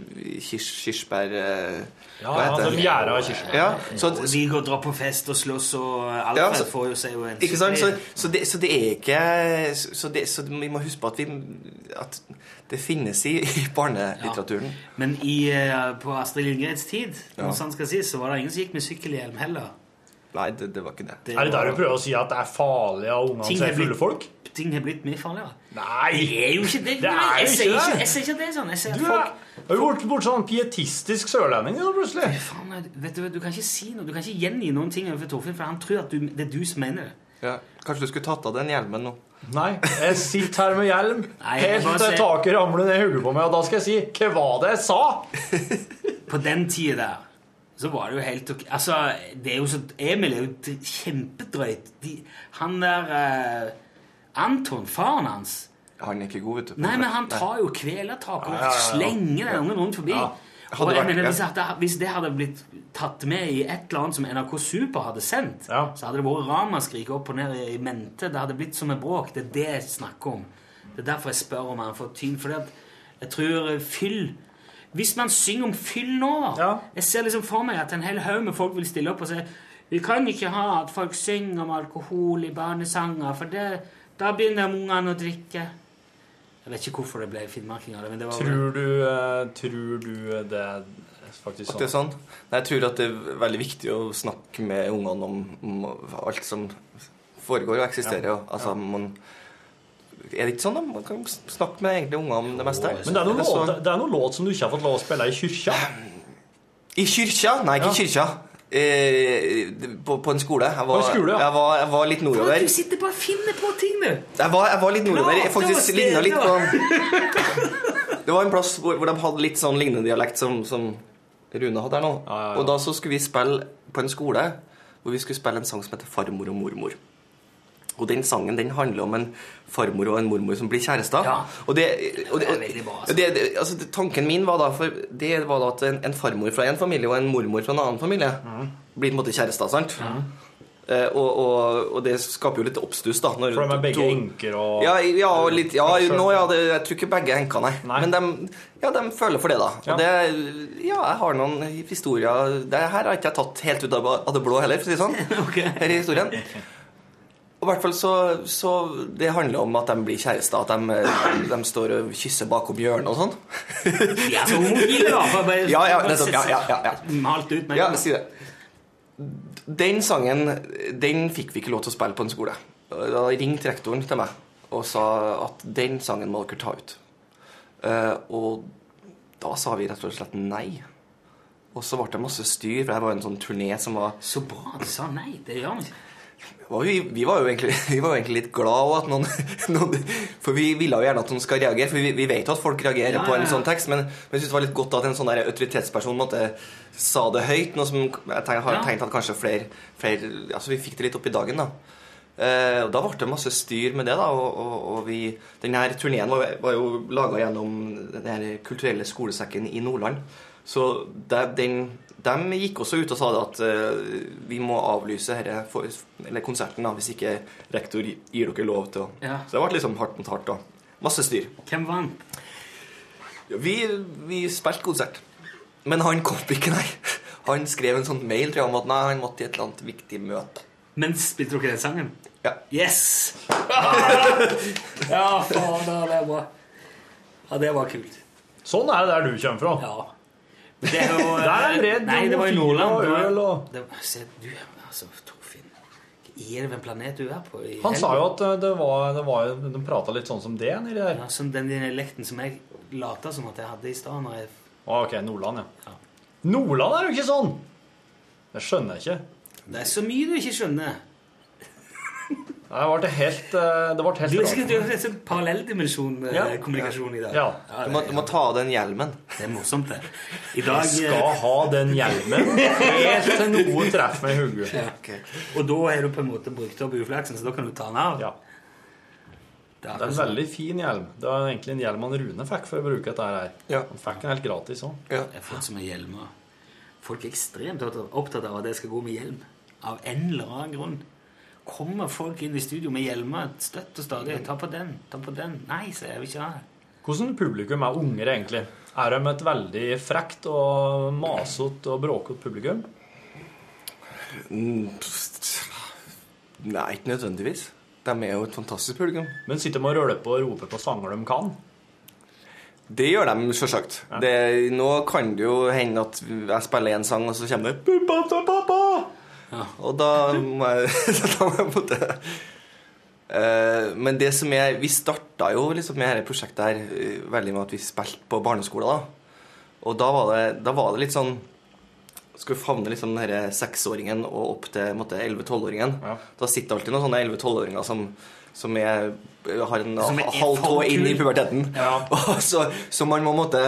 kirs, kirsebær eh, Ja, hva ja, heter de det? gjæra kirsebær. Ja, så, Og de går og drar på fest og slåss, og Alfred Ja, så- får jo seg jo en Ikke sant? Så, så, det, så det er ikke så, det, så vi må huske på at, vi, at det finnes i, i barnelitteraturen. Men i, eh, på Astrid Lindgrens tid, Ja. når sant skal sies, så var det ingen som gikk med sykkelhjelm heller. Nei, det, det var ikke det. Det Er det der du prøver å si at det er farlig av ungene som er fulle folk? Ting har blitt mye farligere. Nei! Det er jo ikke det. Det er jeg jo sier ikke jeg sier ikke det sånn. Jeg sier at Du folk er jo blitt bort sånn pietistisk sørlending nå, plutselig. Faen, vet du, du kan ikke si noe. Du kan ikke gjengi noen ting overfor Torfinn, for han tror at du, det er du som mener det. Ja. Kanskje du skulle tatt av den hjelmen nå? Nei, jeg sitter her med hjelm Nei, helt til taket ramler ned i hodet på meg, og da skal jeg si hva var det jeg sa? På den tida der så var det jo helt ok. Altså, det er jo så Emil er jo kjempedrøyt. De, han der eh, Anton, faren hans Han er ikke god, vet du. Nei, men han tar jo kvelertak og Ja, ja, ja. slenger den ungen rundt forbi. Ja. Og jeg mener, hvis, det, hvis det hadde blitt tatt med i et eller annet som NRK Super hadde sendt, Ja. så hadde det vært ramaskrik opp og ned i mente. Det hadde blitt som et bråk. Det er det jeg snakker om. Det er derfor jeg spør om han får tyn. For jeg tror fyll Hvis man synger om fyll nå Ja. Jeg ser liksom for meg at en hel haug med folk vil stille opp og si vi kan ikke ha at folk synger om alkohol i barnesanger, for det, da begynner ungene å drikke. Jeg vet ikke hvorfor det ble finnmarking av det, men det var Tror du, uh, tror du det er faktisk sånn? At det er sånn? sånn? Nei, jeg tror at det er veldig viktig å snakke med ungene om, om alt som foregår og eksisterer. Ja. Altså, man, er det ikke sånn? da? Man kan snakke med egentlig unger om det meste. Men det er, noen låt, det er noen låt som du ikke har fått lov å spille i kyrkja. I kyrkja? Nei, ikke i kyrkja. Eh, på, på en skole. Jeg var, På en skole, ja. jeg var, jeg var litt nordover. Du sitter bare og finner på ting, du! Jeg var, jeg var litt nordover. Jeg faktisk ligna litt på Det var en plass hvor, hvor de hadde litt sånn lignende dialekt som, som Rune hadde her nå. Ja, ja, ja. Og da så skulle vi spille på en skole hvor vi skulle spille en sang som heter 'Farmor og mormor'. Og den sangen den handler om en farmor og en mormor som blir kjærester. Ja. Og, det, og, det, Det bra, altså. det, altså, tanken min var da for det var da at en, en farmor fra en familie og en mormor fra en annen familie blir på en måte kjærester. sant? Eh, og, og, og det skaper jo litt oppstuss, da. Når For de er begge to- enker og ja, ja, litt, ja nå, ja det, jeg tror ikke begge er enker, nei. Nei. Men de, ja, de føler for det, da. Ja. Og det, ja, jeg har noen historier Det her har ikke jeg tatt helt ut av av det blå heller, for å si det sånn. okay. Her i historien. Og i hvert fall så, så Det handler om at de blir kjærester. At de, de står og kysser bakom hjørnet og sånn. Er så homofile, da. Ja, ja, nettopp. Ja, ja, ja, ja. Malt ut med Ja, si det. Den sangen den fikk vi ikke lov til å spille på en skole. Da ringte rektoren til meg og sa at den sangen må dere ta ut. Eh, og da sa vi rett og slett nei. Og så ble det masse styr, for det var en sånn turné som var Så bra du sa nei. Det gjør man ikke. Var vi, vi, var jo egentlig, vi var jo egentlig litt glad òg at noen, noen For vi ville jo gjerne at noen skal reagere, for vi, vi vet jo at folk reagerer Ja, på ja, en sånn tekst, men, men jeg synes det var litt godt at en sånn der autoritetsperson måtte, sa det høyt. Noe som jeg tenkt, har Ja. tenkt at kanskje flere, flere Altså vi fikk det litt opp i dagen, da. Eh, og Da ble det masse styr med det. da, og, og, og vi, Denne turneen var, var jo laga gjennom den her kulturelle skolesekken i Nordland. Så de, den, de gikk også ut og sa det at uh, vi må avlyse herre for, eller konserten da, hvis ikke rektor gir dere lov til å Ja. Så det ble liksom hardt mot hardt. da. Masse styr. Hvem vant? Vi, vi spilte konsert. Men han kom ikke, nei. Han skrev en sånn mail tror jeg, om at nei, han måtte i et eller annet viktig møte. Men spilte dere den sangen? Ja. Yes! ja, faen, det er bra. Ja, det var kult. Sånn er det der du kommer fra. Ja. Det er jo Der er redd Nei, det var i Nordland. og øl og- det var- Se, du, altså, Torfinn er det en planet du er på? i Han sa jo at eh, det var, det var De prata litt sånn som det nedi der. ja, Som den dialekten som jeg lata som at jeg hadde i stad. jeg- Ah, ok, Nordland, ja. Nordland er jo ikke sånn! Det skjønner jeg ikke. Det er så mye du ikke skjønner. Det ble helt, eh, det ble helt Du rart. sikkert en sånn parallelldimensjon eh, Ja. kommunikasjon i dag. Ja. Du må, du må ta av den hjelmen. Det er morsomt, det. I dag Jeg eh, skal ha den hjelmen helt til noe treffer meg i hodet. ja. Og da har du på en måte brukt opp uflaksen, så da kan du ta den av. Ja. Det er Det er en veldig fin hjelm. Det var egentlig en hjelm han Rune fikk for å bruke dette her. Ja. Han fikk den helt gratis òg. Ja. Det folk hjelmer. Er ekstremt opptatt av at jeg skal gå med hjelm. Av en eller annen grunn. Kommer folk inn i studio med hjelmer støtt og stadig. Ta på den, ta på den. Nei, så jeg vil ikke ha det. Hvordan publikum er unger, egentlig? Er de et veldig frekt og masete og bråkete publikum? Mm, Nei, ikke nødvendigvis. De er jo et fantastisk publikum. Men sitter de og røler på og roper på sanger de kan? Det gjør de selvsagt. Det, nå kan det jo hende at jeg spiller en sang, og så kommer det «Puppa til pappa!» Og da må jeg, da må jeg på en måte Eh, Men det som er Vi starta jo liksom med dette prosjektet her eh, veldig med at vi spilte på barneskolen. da. Og da var det, da var det litt sånn Skal vi favne liksom den denne seksåringen og opp til 11-12-åringen. Ja. Da sitter alltid noen sånne 11-12-åringer som, som er, har en halv tå inn i puberteten. Ja. Og så, så man må måtte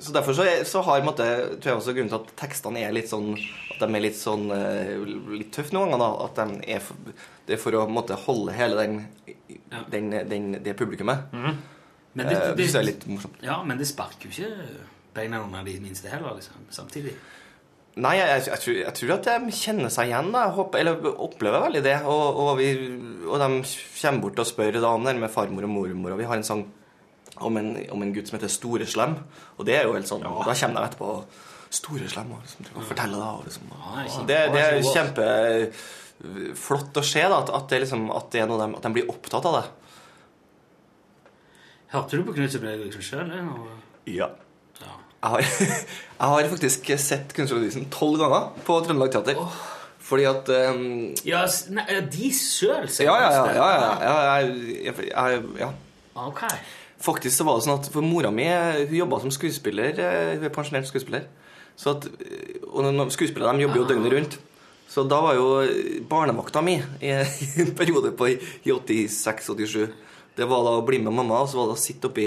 Så derfor så, er- så har måtte, tror jeg også grunnen til at tekstene er litt sånn At de er litt sånn eh, Litt tøffe noen ganger. da At de er for, Det er for å måtte holde hele den, den, den, det publikummet. Men Eh, det, det det, er litt morsomt. ja, men det sparker jo ikke beina under de minste heller, liksom, samtidig. Nei, jeg, jeg, jeg, tror, jeg tror at de kjenner seg igjen. Da. Håper, eller opplever veldig det. Og, og, vi, og de kommer bort og spør da om det med farmor og mormor. Og vi har en sang om en, om en gutt som heter Store Slem. Og det er jo helt sånn Da kommer de etterpå Store Slem og liksom, forteller det. Og liksom, og det, det er Ja, kjempeflott å se da, at, det liksom, at, det er noe de, at de blir opptatt av det. Hørte du på Knut ble liksom sjøl? Ja. Ja. Jeg har, jeg har faktisk sett Kunstnerlodisen tolv ganger på Trøndelag Teater. Fordi at um, Ja, nei, de sjøl, Ja, ja, ja. ja, ja, ja, ja, ja, jeg, ja. Ok. Faktisk så var det sånn at for mora mi hun jobba som skuespiller. eh, Hun er pensjonert skuespiller. Så at, eh, og skuespillere de jobber jo døgnet rundt. Så da var jo barnevakta mi i en periode på i 86-87 Det var da å bli med mamma, og så var det å sitte oppi,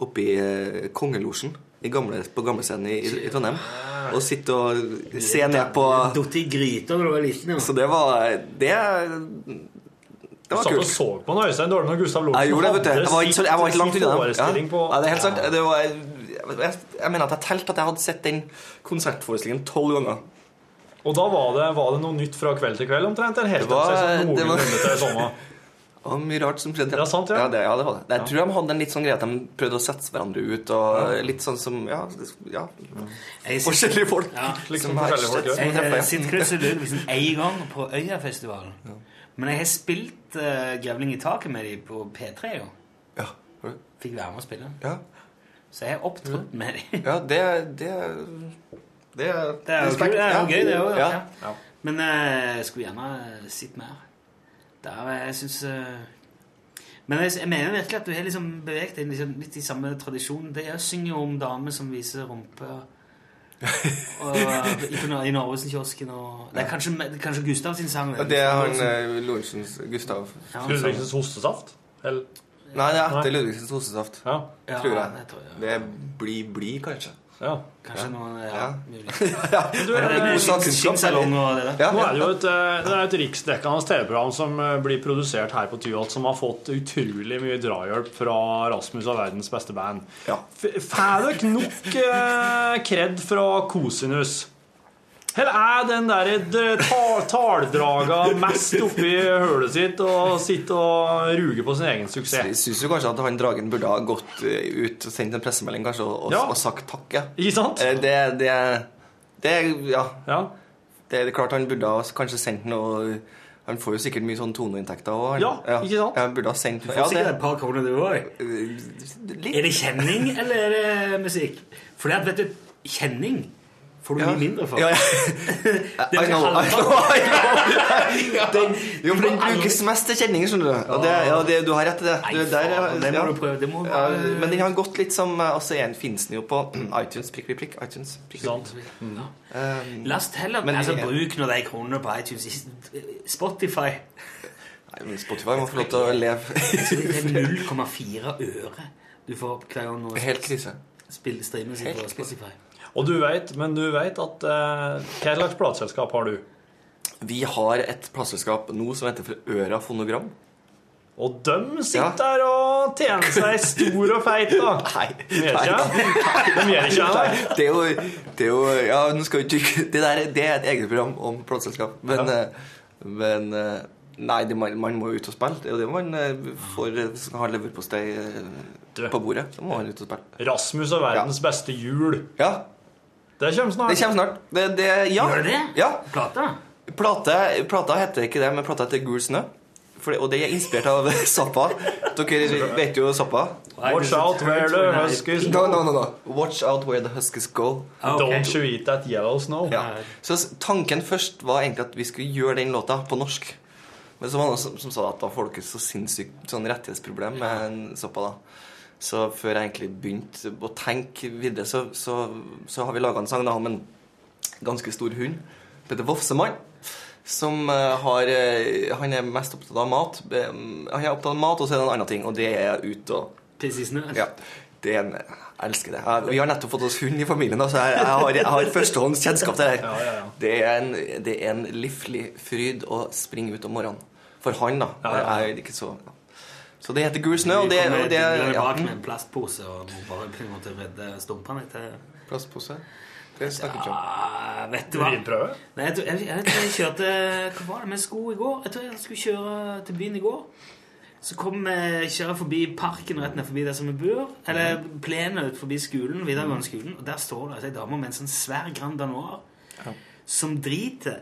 oppi eh, kongelosjen gamle, på gamlescenen i, i, i Trondheim. Og sitte og se ned på Datt i gryta da du var liten. Ja. Så det var Det, det var kult. så på en Øystein Dårlig og Gustav Lorentzen Jeg gjorde det, vet du. Jeg var ikke, så, jeg var ikke langt unna dem. Ja. Ja, det er helt sant. Det var, jeg, jeg mener at jeg telte at jeg hadde sett den konsertforestillingen tolv ganger. Og da var det, var det noe nytt fra kveld til kveld omtrent? Eller helt Det var- sånn det var-? Det mye rart som skjedde. Ja, sant, ja. Ja, det, ja, det var det. Jeg tror de hadde en litt sånn greie at de prøvde å sette hverandre ut, og litt sånn som Ja, ja forskjellige folk. Ja, liksom som forskjellige folk, ja. Jeg har sett Sølund liksom én gang på Øyafestivalen. Men jeg har spilt sendt uh, Grevling i taket med dem på P3, jo. Ja. Fikk være med å spille. Ja. Så jeg har opptrådt med dem. ja, det Det Det er, Det er det er jo Ja. gøy, det òg. Ja. Ja. Men eh, jeg skulle gjerne sett mer. Der, jeg syns Men jeg, jeg mener virkelig at du har liksom beveget deg liksom, litt i samme tradisjon. Det Jeg synger jo om damer som viser rumpe. Og, i, I Narvesen-kiosken og Det er kanskje, det kanskje Gustav sin sang? Det, Det er han eh, Lorentzens Gustav. Ja, Ludvigsens hostesaft? Eller? Nei, det er etter Ludvigsens hostesaft. Ja. Ja, tror jeg. det tror jeg. Det blir blid, Bli, kanskje. Ja. Kanskje noen Ja, Ja. Du, det skinnsalong og det der. Ja. Nå er det jo et, eh, det er et riksdekkende TV-program som eh, blir produsert her på Tyholt, som har fått utrolig mye drahjelp fra Rasmus og verdens beste band. Ja. Får dere nok eh, kred fra Kosinus? Eller er den der d- taldraga mest oppi hølet sitt og sitter og ruger på sin egen suksess? Jeg syns kanskje at han Dragen burde ha gått eh, ut og sendt en pressemelding kanskje og, Ja. og sagt takk. Ja. Ikke sant? Eh, Det, det, det Ja. Ja. Det er klart han burde ha kanskje sendt noe Han får jo sikkert mye sånn toneinntekter òg. Ja, ikke sant? Ja, han burde ha sendt Du får sikkert et par kroner, du òg. Er det kjenning, eller er det musikk? For at, vet du, kjenning får du Ja. mye mindre for. Ja, I know, I know, I know. Den, jo, for den brukes mest til kjenning, skjønner du. Og det, ja, det, du har rett i det. Du, der, det må du prøve. Det må Ja, bare- men den har gått litt som Altså, en finnes den jo på iTunes, prikk, prikk, prikk. iTunes, prikk, prikk. Um, Last heller Men- altså, bruk nå de kronene på iTunes. Spotify Nei, men Spotify må få lov til å leve. det er 0,4 øre du får hver gang noe Helt krise. spill streames på Helt krise. Spotify. Og du vet, men du vet at eh, Hva slags plateselskap har du? Vi har et plateselskap nå som heter for Øra Fonogram. Og de sitter der og tjener seg stor og feit, da. Nei, De gjør ikke det? De gjør ikke det? Nei, det er jo, det er jo Ja, nå skal vi ikke Det der det er et eget program om plateselskap. Men, ja. men eh, Nei, det, man, man må jo ut og spille. Det er jo det man eh, får eh, hvis man skal leverpostei eh, på bordet. Så må man ut og spille. Rasmus og verdens beste jul. Ja, Det kommer snart. det kommer snart. Det, det, ja. Gjør det? Ja. Plata? Plata, plata heter ikke det, men plata heter Gul snø. For, og det er inspirert av Zappa. Dere vet jo Zappa. Watch out where the huskies No, no, no, no. Watch out where the huskies go. Ah, ok. Don't you eat that yellow snow. Ja. Så tanken først var egentlig at vi skulle gjøre den låta på norsk. Men så var det noen som, som sa at da får dere så sinnssykt sånn rettighetsproblem med Soppa Zappa. da. Så før jeg egentlig begynte å tenke videre, så, så, så har vi laga en sang da, om en ganske stor hund. Peter Vofsemann. Som eh, har eh, Han er mest opptatt av mat. Eh, Han er opptatt av mat, og så er det en annen ting, og det er ut og snø? ja, det er en, jeg elsker det. Jeg, vi har nettopp fått oss hund i familien, så jeg, jeg har, jeg har førstehånds kjennskap til det her. Ja, ja, ja. Det, er en, det er en livlig fryd å springe ut om morgenen. For han, da. Jeg er ikke så. Så det heter Gul snø, og det, og det Du ja, bak med en plastpose og må bare på en måte redde stumpene til Plastpose. Det snakker ikke om. ah, Vet du hva? Urinprøve? Nei, jeg, jeg, jeg, jeg kjørte Hva var det med sko i går? Jeg tror jeg skulle kjøre til byen i går. Så kom jeg kjører forbi parken rett ned forbi der som vi bor. Eller plenen ut forbi skolen, videregående skolen. Og der står det altså, ei dame med en sånn svær Grand Danois som driter.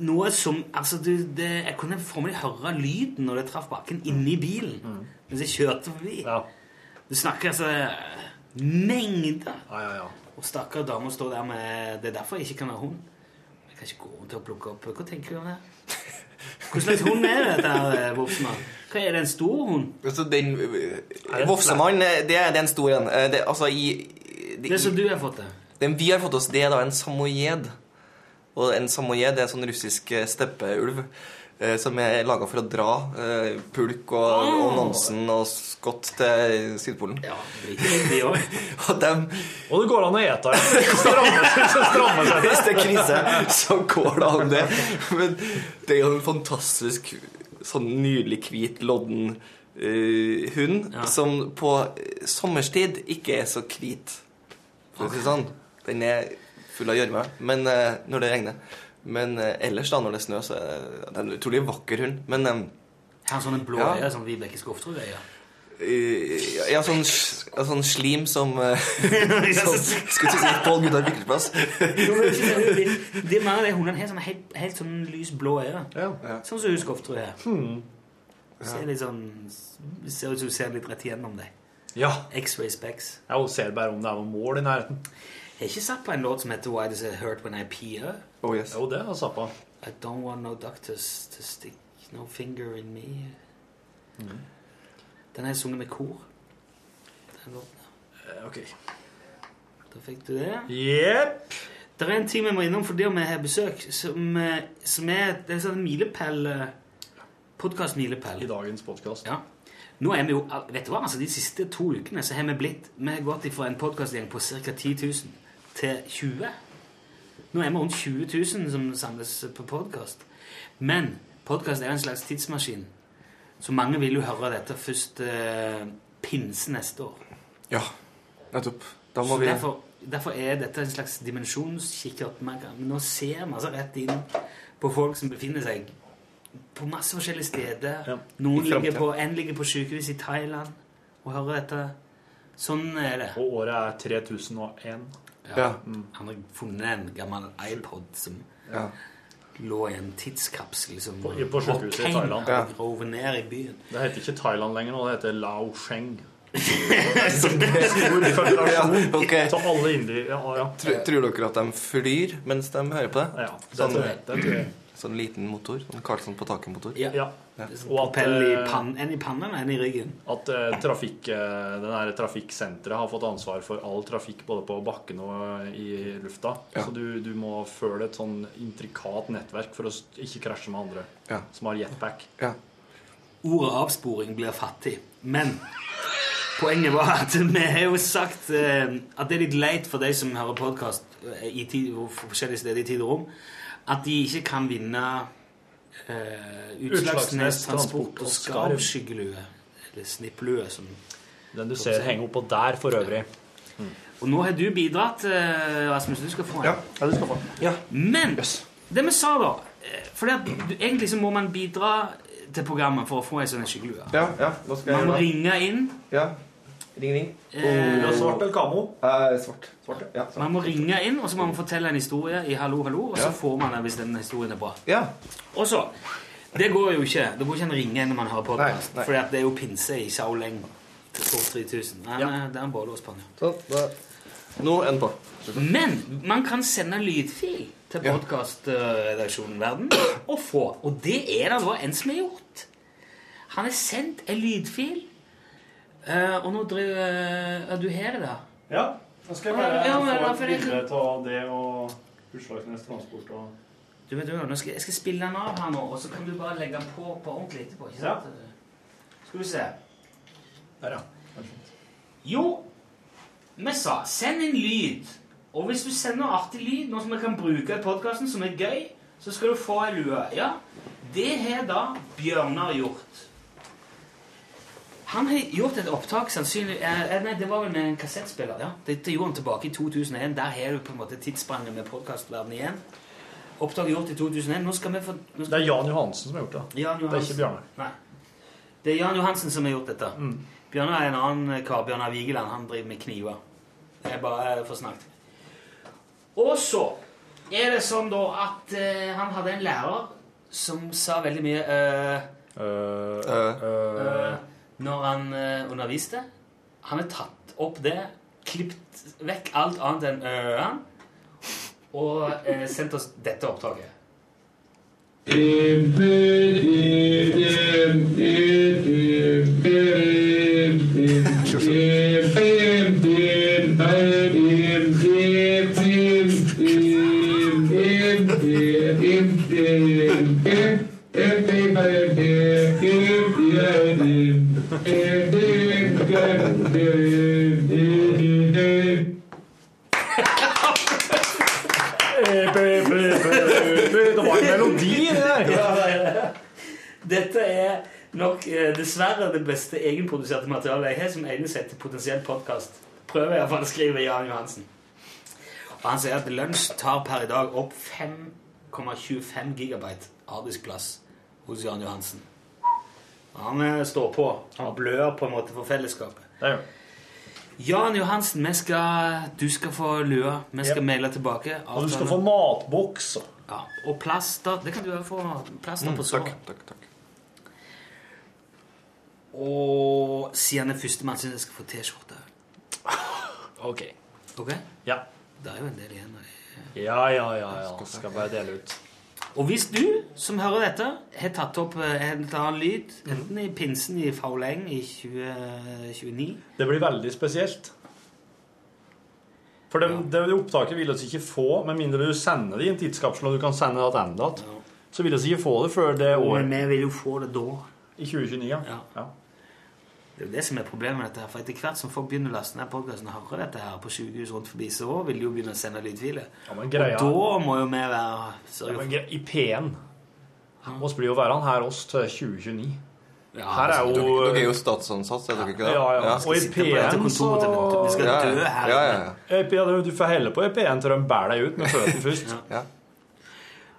Noe som Altså, du, det, jeg kunne formelig høre lyden når det traff bakken, inni bilen. Mens jeg kjørte forbi. Ja. Du snakker altså mengder. Ja, ja, ja. Og stakkar dame står der med Det er derfor jeg ikke kan være hund. Jeg kan ikke gå rundt og plukke opp Hva tenker du om det? Hva slags hund er dette, Vofsemann? Vofsmann? Hva Er det en stor hund? Altså, den Vofsemann, eh, det, er- den store en. Eh, Det, altså, i, Det det som du har fått det. Den vi har fått oss, det er da en samoyed. Og en samoyed er en sånn russisk eh, steppeulv eh, som er laga for å dra eh, pulk og, og Nansen og skott til Sydpolen. Ja, de òg. Og dem, Og det går an å ete det. Stramme seg, hvis det er krise, så går det an, det. Men det er jo en fantastisk sånn nydelig hvit, lodden uh, hund Ja. som på sommerstid ikke er så hvit. For å si det sånn. Den er full av gjørme men, eh, når det regner. Men eh, ellers, da, når det er snø, så er det, det er en utrolig vakker hund. Men eh, Har sånne blå Ja. øyne som Vibeke Skofterud-øyne. eh, ja, sånn, ja, sånn slim som som, Skulle ikke si Pål Gunnar Vikleplass. Det er av de hundene har sånne helt, helt sånn lys blå øyne. Ja. Sånn som hun Skofterud Hmm Ser litt sånn Ser ut som du ser litt rett igjennom deg. Ja. X-ray specs. Ja, hun ser bare om det er noen mål i nærheten. Jeg har ikke satt på en låt som heter Why Does It Hurt When I Pee? Oh yes. Jo, det har jeg satt på. I don't want no doctors to stick no finger in me. Den har jeg sunget med kor. Den låten. Uh, Ok. Da fikk du det. Jepp. Det er en ting vi må innom fordi vi har besøk, som, eh, som er det er en sånn milepæl Podkast-milepæl. I dagens podkast. Ja. Nå er vi jo, vet du hva, altså De siste to ukene så har vi blitt Vi har gått fra en podkastgjeng på ca. 10 000 til 20 Nå er vi rundt 20 000 som samles på podkast. Men podkast er en slags tidsmaskin. Så mange vil jo høre dette først eh, pinse neste år. Ja, nettopp. Da må Så vi derfor, derfor er dette en slags dimensjonskikkert. Man nå ser man så rett inn på folk som befinner seg på masse forskjellige steder. Ja, Noen ligger på, en ligger på sykehus i Thailand og hører dette. Sånn er det. Og året er 3001. Ja. Han har funnet en gammel iPod som ja. lå i en tidskapsel som På- på sykehuset i Thailand. Ja. grovet ned i byen. Det heter ikke Thailand lenger nå, det heter Lao Sheng. ja. Ok. Så alle indier Ja, ja. Tror, tror dere at de flyr mens de hører på det? ja det Sånn, tror jeg. Det tror jeg. sånn liten motor? Sånn Karlsson på taket-motor? Ja. Ja. Og at, propell i eh, pann, en i pannen og en i ryggen. At uh, trafikk, uh, trafikksenteret har fått ansvar for all trafikk både på bakken og i lufta. Ja. Så du, du må føle et sånn intrikat nettverk for å ikke krasje med andre Ja. som har jetpack. Ja. Ordet avsporing blir fattig. Men poenget var at vi har jo sagt uh, at det er litt leit for de som hører podkast forskjellige steder i tid og rom, at de ikke kan vinne eh, Utslagsnes Transport og Skarvskyggelue. Eller snipplue, som Den du ser henger oppå der for øvrig. Og nå har du bidratt, eh, Rasmus. Du skal få en. Ja. Ja, du skal få. Men Yes. det vi sa, da For egentlig så må man bidra til programmet for å få ei sånn skyggelue. Ja, ja. Skal Man jeg må ringe inn. Ja. Ring, ring. Eh, svart eller kamo? Eh, svart. Svart, ja. Svart. Man må ringe inn, og så må man fortelle en historie i Hallo, hallo, og så Ja. får man det hvis den historien er bra. Ja. Og så Det går jo ikke. Det går ikke an å ringe når man har podkast. For det er jo pinse i Shaoleng til Sport 3000. Nei, nei, det er en bålås på den. Nå en på. Men man kan sende lydfil til podkastredaksjonen Verden og få. Og det er det da en som har gjort. Han har sendt en lydfil, eh, og nå driver Er du her da? Ja. Nå skal jeg bare ja, men få et bilde av det og Utslagsnes Transport og Du vet du, nå skal, Jeg skal spille den av her nå, og så kan du bare legge den på på ordentlig etterpå. ikke sant? Skal vi se. Der, ja. Jo, vi sa send en lyd. Og hvis du sender artig lyd, noe som vi kan bruke i podkasten, som er gøy, så skal du få ei lue. Ja, det har da Bjørnar gjort. Han har gjort et opptak sannsynlig eh, eh, Nei, det var vel med en kassettspiller. ja. Dette gjorde han tilbake i 2001. Der har du på en måte tidsspranget med podkastverdenen igjen. Opptak gjort i 2001. Nå skal vi få nå Det er Jan Johansen som har gjort det. Jan Det er ikke Bjarne. Nei. Det er Jan Johansen som har gjort dette. Mm. Bjørnar er en annen kar. Bjørnar Vigeland. Han driver med kniver. Det er bare for snakket. Og så er det sånn da at eh, han hadde en lærer som sa veldig mye eh, øh, eh, når han eh, underviste. Han har tatt opp det, klippet vekk alt annet enn øh-en, og eh, sendt oss dette opptaket. Det var en melodi, det der! Dette er nok eh, dessverre det beste egenproduserte materialet jeg har som egner seg til potensiell podkast. Prøver iallfall å skrive Jan Johansen. Og han sier at Lunsj tar per i dag opp 5,25 gigabyte harddiskplass hos Jan Johansen. Han står på. Han blør på en måte for fellesskapet. Det gjør. Jan Johansen, vi skal, du skal få lua. Vi skal yep. maile tilbake. Og du skal få matboks. ja. Og plaster. Det kan du også få. Plaster på såret. takk, takk, takk. Og siden det er førstemann, syns jeg skal få T-skjorte. OK. Ok? Ja. Det er jo en del igjen. Ja, ja, ja. ja. Skal bare dele ut. Og hvis du som hører dette, har tatt opp eh, en eller annen lyd, enten i pinsen i Fauleng i 2029 Det blir veldig spesielt. For det, det opptaket vil vi ikke få, med mindre du sender det i en tidskapsel og du kan sende det tilbake. Så vil vi ikke få det før det året. Men vi vil jo få det da. i 2029. Ja. Ja. Ja. Det er jo det som er problemet med dette her. For etter hvert som folk begynner å laste ned podkasten og høre dette her på sykehus rundt forbi, så vil de jo begynne å sende lydfiler. Ja, Og da må jo vi være sørge for ja, I P1 oss blir jo værende her oss til 2029. Ja, Her er jo dere er jo statsansatt, er dere ikke det? Ja, ja. Og på dette P1 så. Vi skal Ja, dø her. ja, ja, ja. I P1, Du får helle på i P1 til de bærer deg ut med føttene først. ja.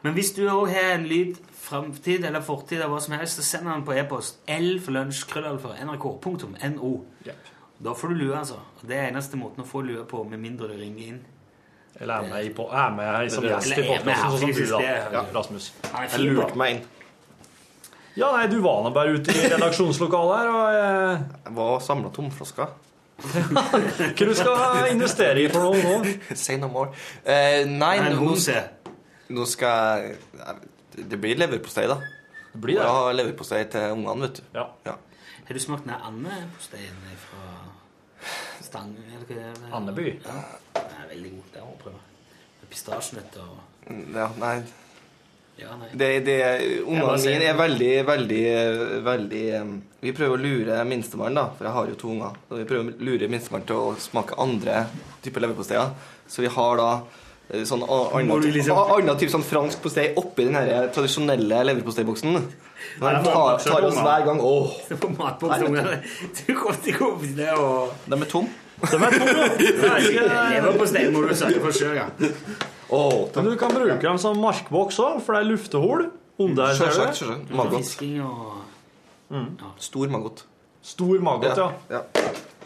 Men hvis du òg har en lyd, framtid eller fortid eller hva som helst, så send den på e-post. L for lunsj, krøllalfa, nrk.no. Jepp. Da får du lue, altså. Det er eneste måten å få lue på, med mindre du ringer inn. Eller er med, i på, er med her som gjest i er podkasten, sånn som du, da. Ja, Rasmus. Jeg lurte meg inn. Ja, nei, du var nå bare ute i redaksjonslokalet her, og eh, Jeg var og samla tomflasker. hva du skal investere i for noe nå? Say no more. Uh, nei, nå, nå skal jeg Det blir leverpostei, da. Det blir det. Jeg har leverpostei til ungene, vet du. Ja. Ja. Har du smakt den andeposteien fra Stang? Andeby. Ja. Den er veldig god. Det må jeg prøve. Med pistasjenøtter og ja nei. Ja, nei. Det, det, ungene mine er veldig, veldig, veldig Vi prøver å lure minstemann, da, for jeg har jo to unger. Så vi prøver å lure minstemann til å smake andre typer leverposteier. Så vi har da sånn annen liksom- annen type sånn fransk postei oppi den her tradisjonelle leverposteiboksen. Den tar, tar oss hver gang. Åh, De er tom. De er tom. Leverpostei må du sørge for sjøl, ja. Men du kan bruke dem som markboks òg, for det er luftehull. Under Sjølsagt. Stor maggot. Stor maggot, ja.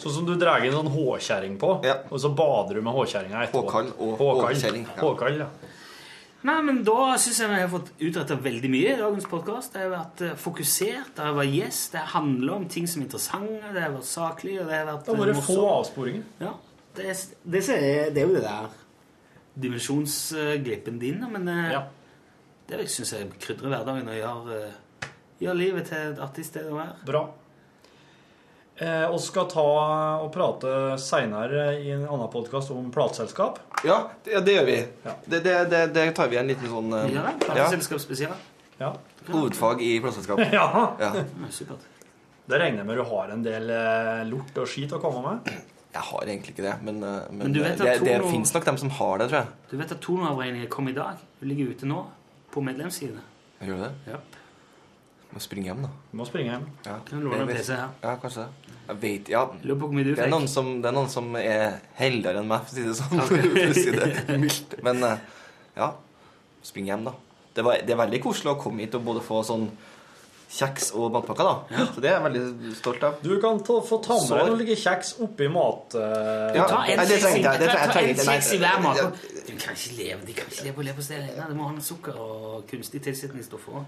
Sånn som du drar inn sånn håkjerring på, Ja. og så bader du med håkjerringa etterpå. Håkall og håkjerring, ja. Håkall, ja. Nei, men Da syns jeg vi har fått utretta veldig mye i dagens podkast. Det har vært eh, fokusert, det har vært gjest, det handler om ting som er interessante, det har vært saklig og det har vært Det har vært eh, få avsporinger. Ja, det, det, er, det er jo det der dimensjonsglippen din, men eh, Ja. det syns jeg krydrer hverdagen og gjør, gjør livet til et artig sted å være. Bra. Eh, og skal ta og prate seinere i en annen podkast om plateselskap. Ja, det, ja, det gjør vi. Ja. Det, det, det, det tar vi en liten sånn eh, Ja, Plateselskap. Ja. hovedfag i plateselskap. ja. Ja. Supert. Det regner jeg med du har en del eh, lort og skit å komme med. Jeg har egentlig ikke det, men, eh, men, Men det, vet det, det Toro- fins nok dem som har det, tror jeg. Du vet at toneavregningen kom i dag? Du ligger ute nå på medlemssidene. Gjør du det? Ja. Må springe hjem, da. Du må springe hjem. Ja, Kan låne en PC? Ja, kanskje det. Jeg vet, ja. Lurer på hvor mye du Det er, noen som, det er noen som er heldigere enn meg, for å si det sånn. Okay. si det mildt. Men eh, ja, spring hjem, da. Det, var, det er veldig koselig å komme hit og både få sånn kjeks og matpakker, da. Så det er jeg veldig stolt av. Du kan ta, få ta med deg noe kjeks oppi mat... Uh, Ja. Ta en det kjeks i- hver mat. Du kan ikke leve de kan ikke leve på leverpostei Du Det må ha noe sukker og kunstig tilsetningsstoffer.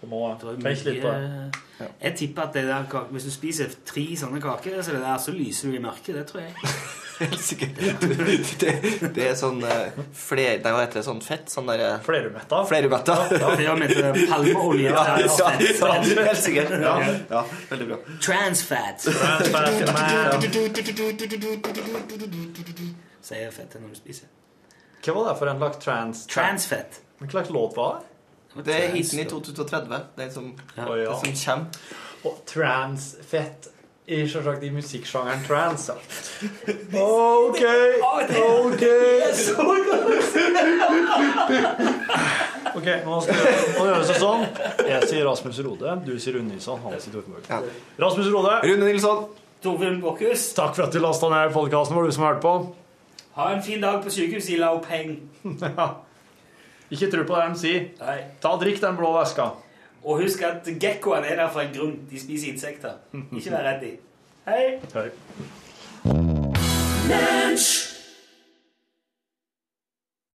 Du må tenke litt på det. mye- Jeg tipper at det der hvis du spiser tre sånne kaker, så, det der, så lyser du i mørket. Det tror jeg. Helt sikkert. Det, det er sånn uh, fler... Nei, hva heter det? Sånn fett? Sånn derre Flerumetta. Flerumetta. Flerubetta. Ja, Det er med palmeolje. ja, ja, ja, helt sikkert. Ja, ja, veldig bra. Trans fat. Transfat. Sier fettet når du spiser. Hva var det for en lagt trans... Transfett. Hva slags låt var det? Det er hiten i 2030. Det som, ja. det som kommer. Og transfett i selvsagt i musikksjangeren trans Ok OK, OK. Ok, nå skal det gjøres sånn. Jeg sier Rasmus Rode, du sier Rune Nilsson, han sier Torfinn Ja. Rasmus Rode, Rune Nilsson. Torfinn Borchhus. takk for at du lasta ned podkasten vår, du som har hørt på. Ha en fin dag på sykehus i Laupeng. Ikke tro på det de sier. Nei. Ta og Drikk den blå væska. Og husk at gekkoene er der for en grunn. De spiser insekter. Ikke vær redd de. Hei. Hei.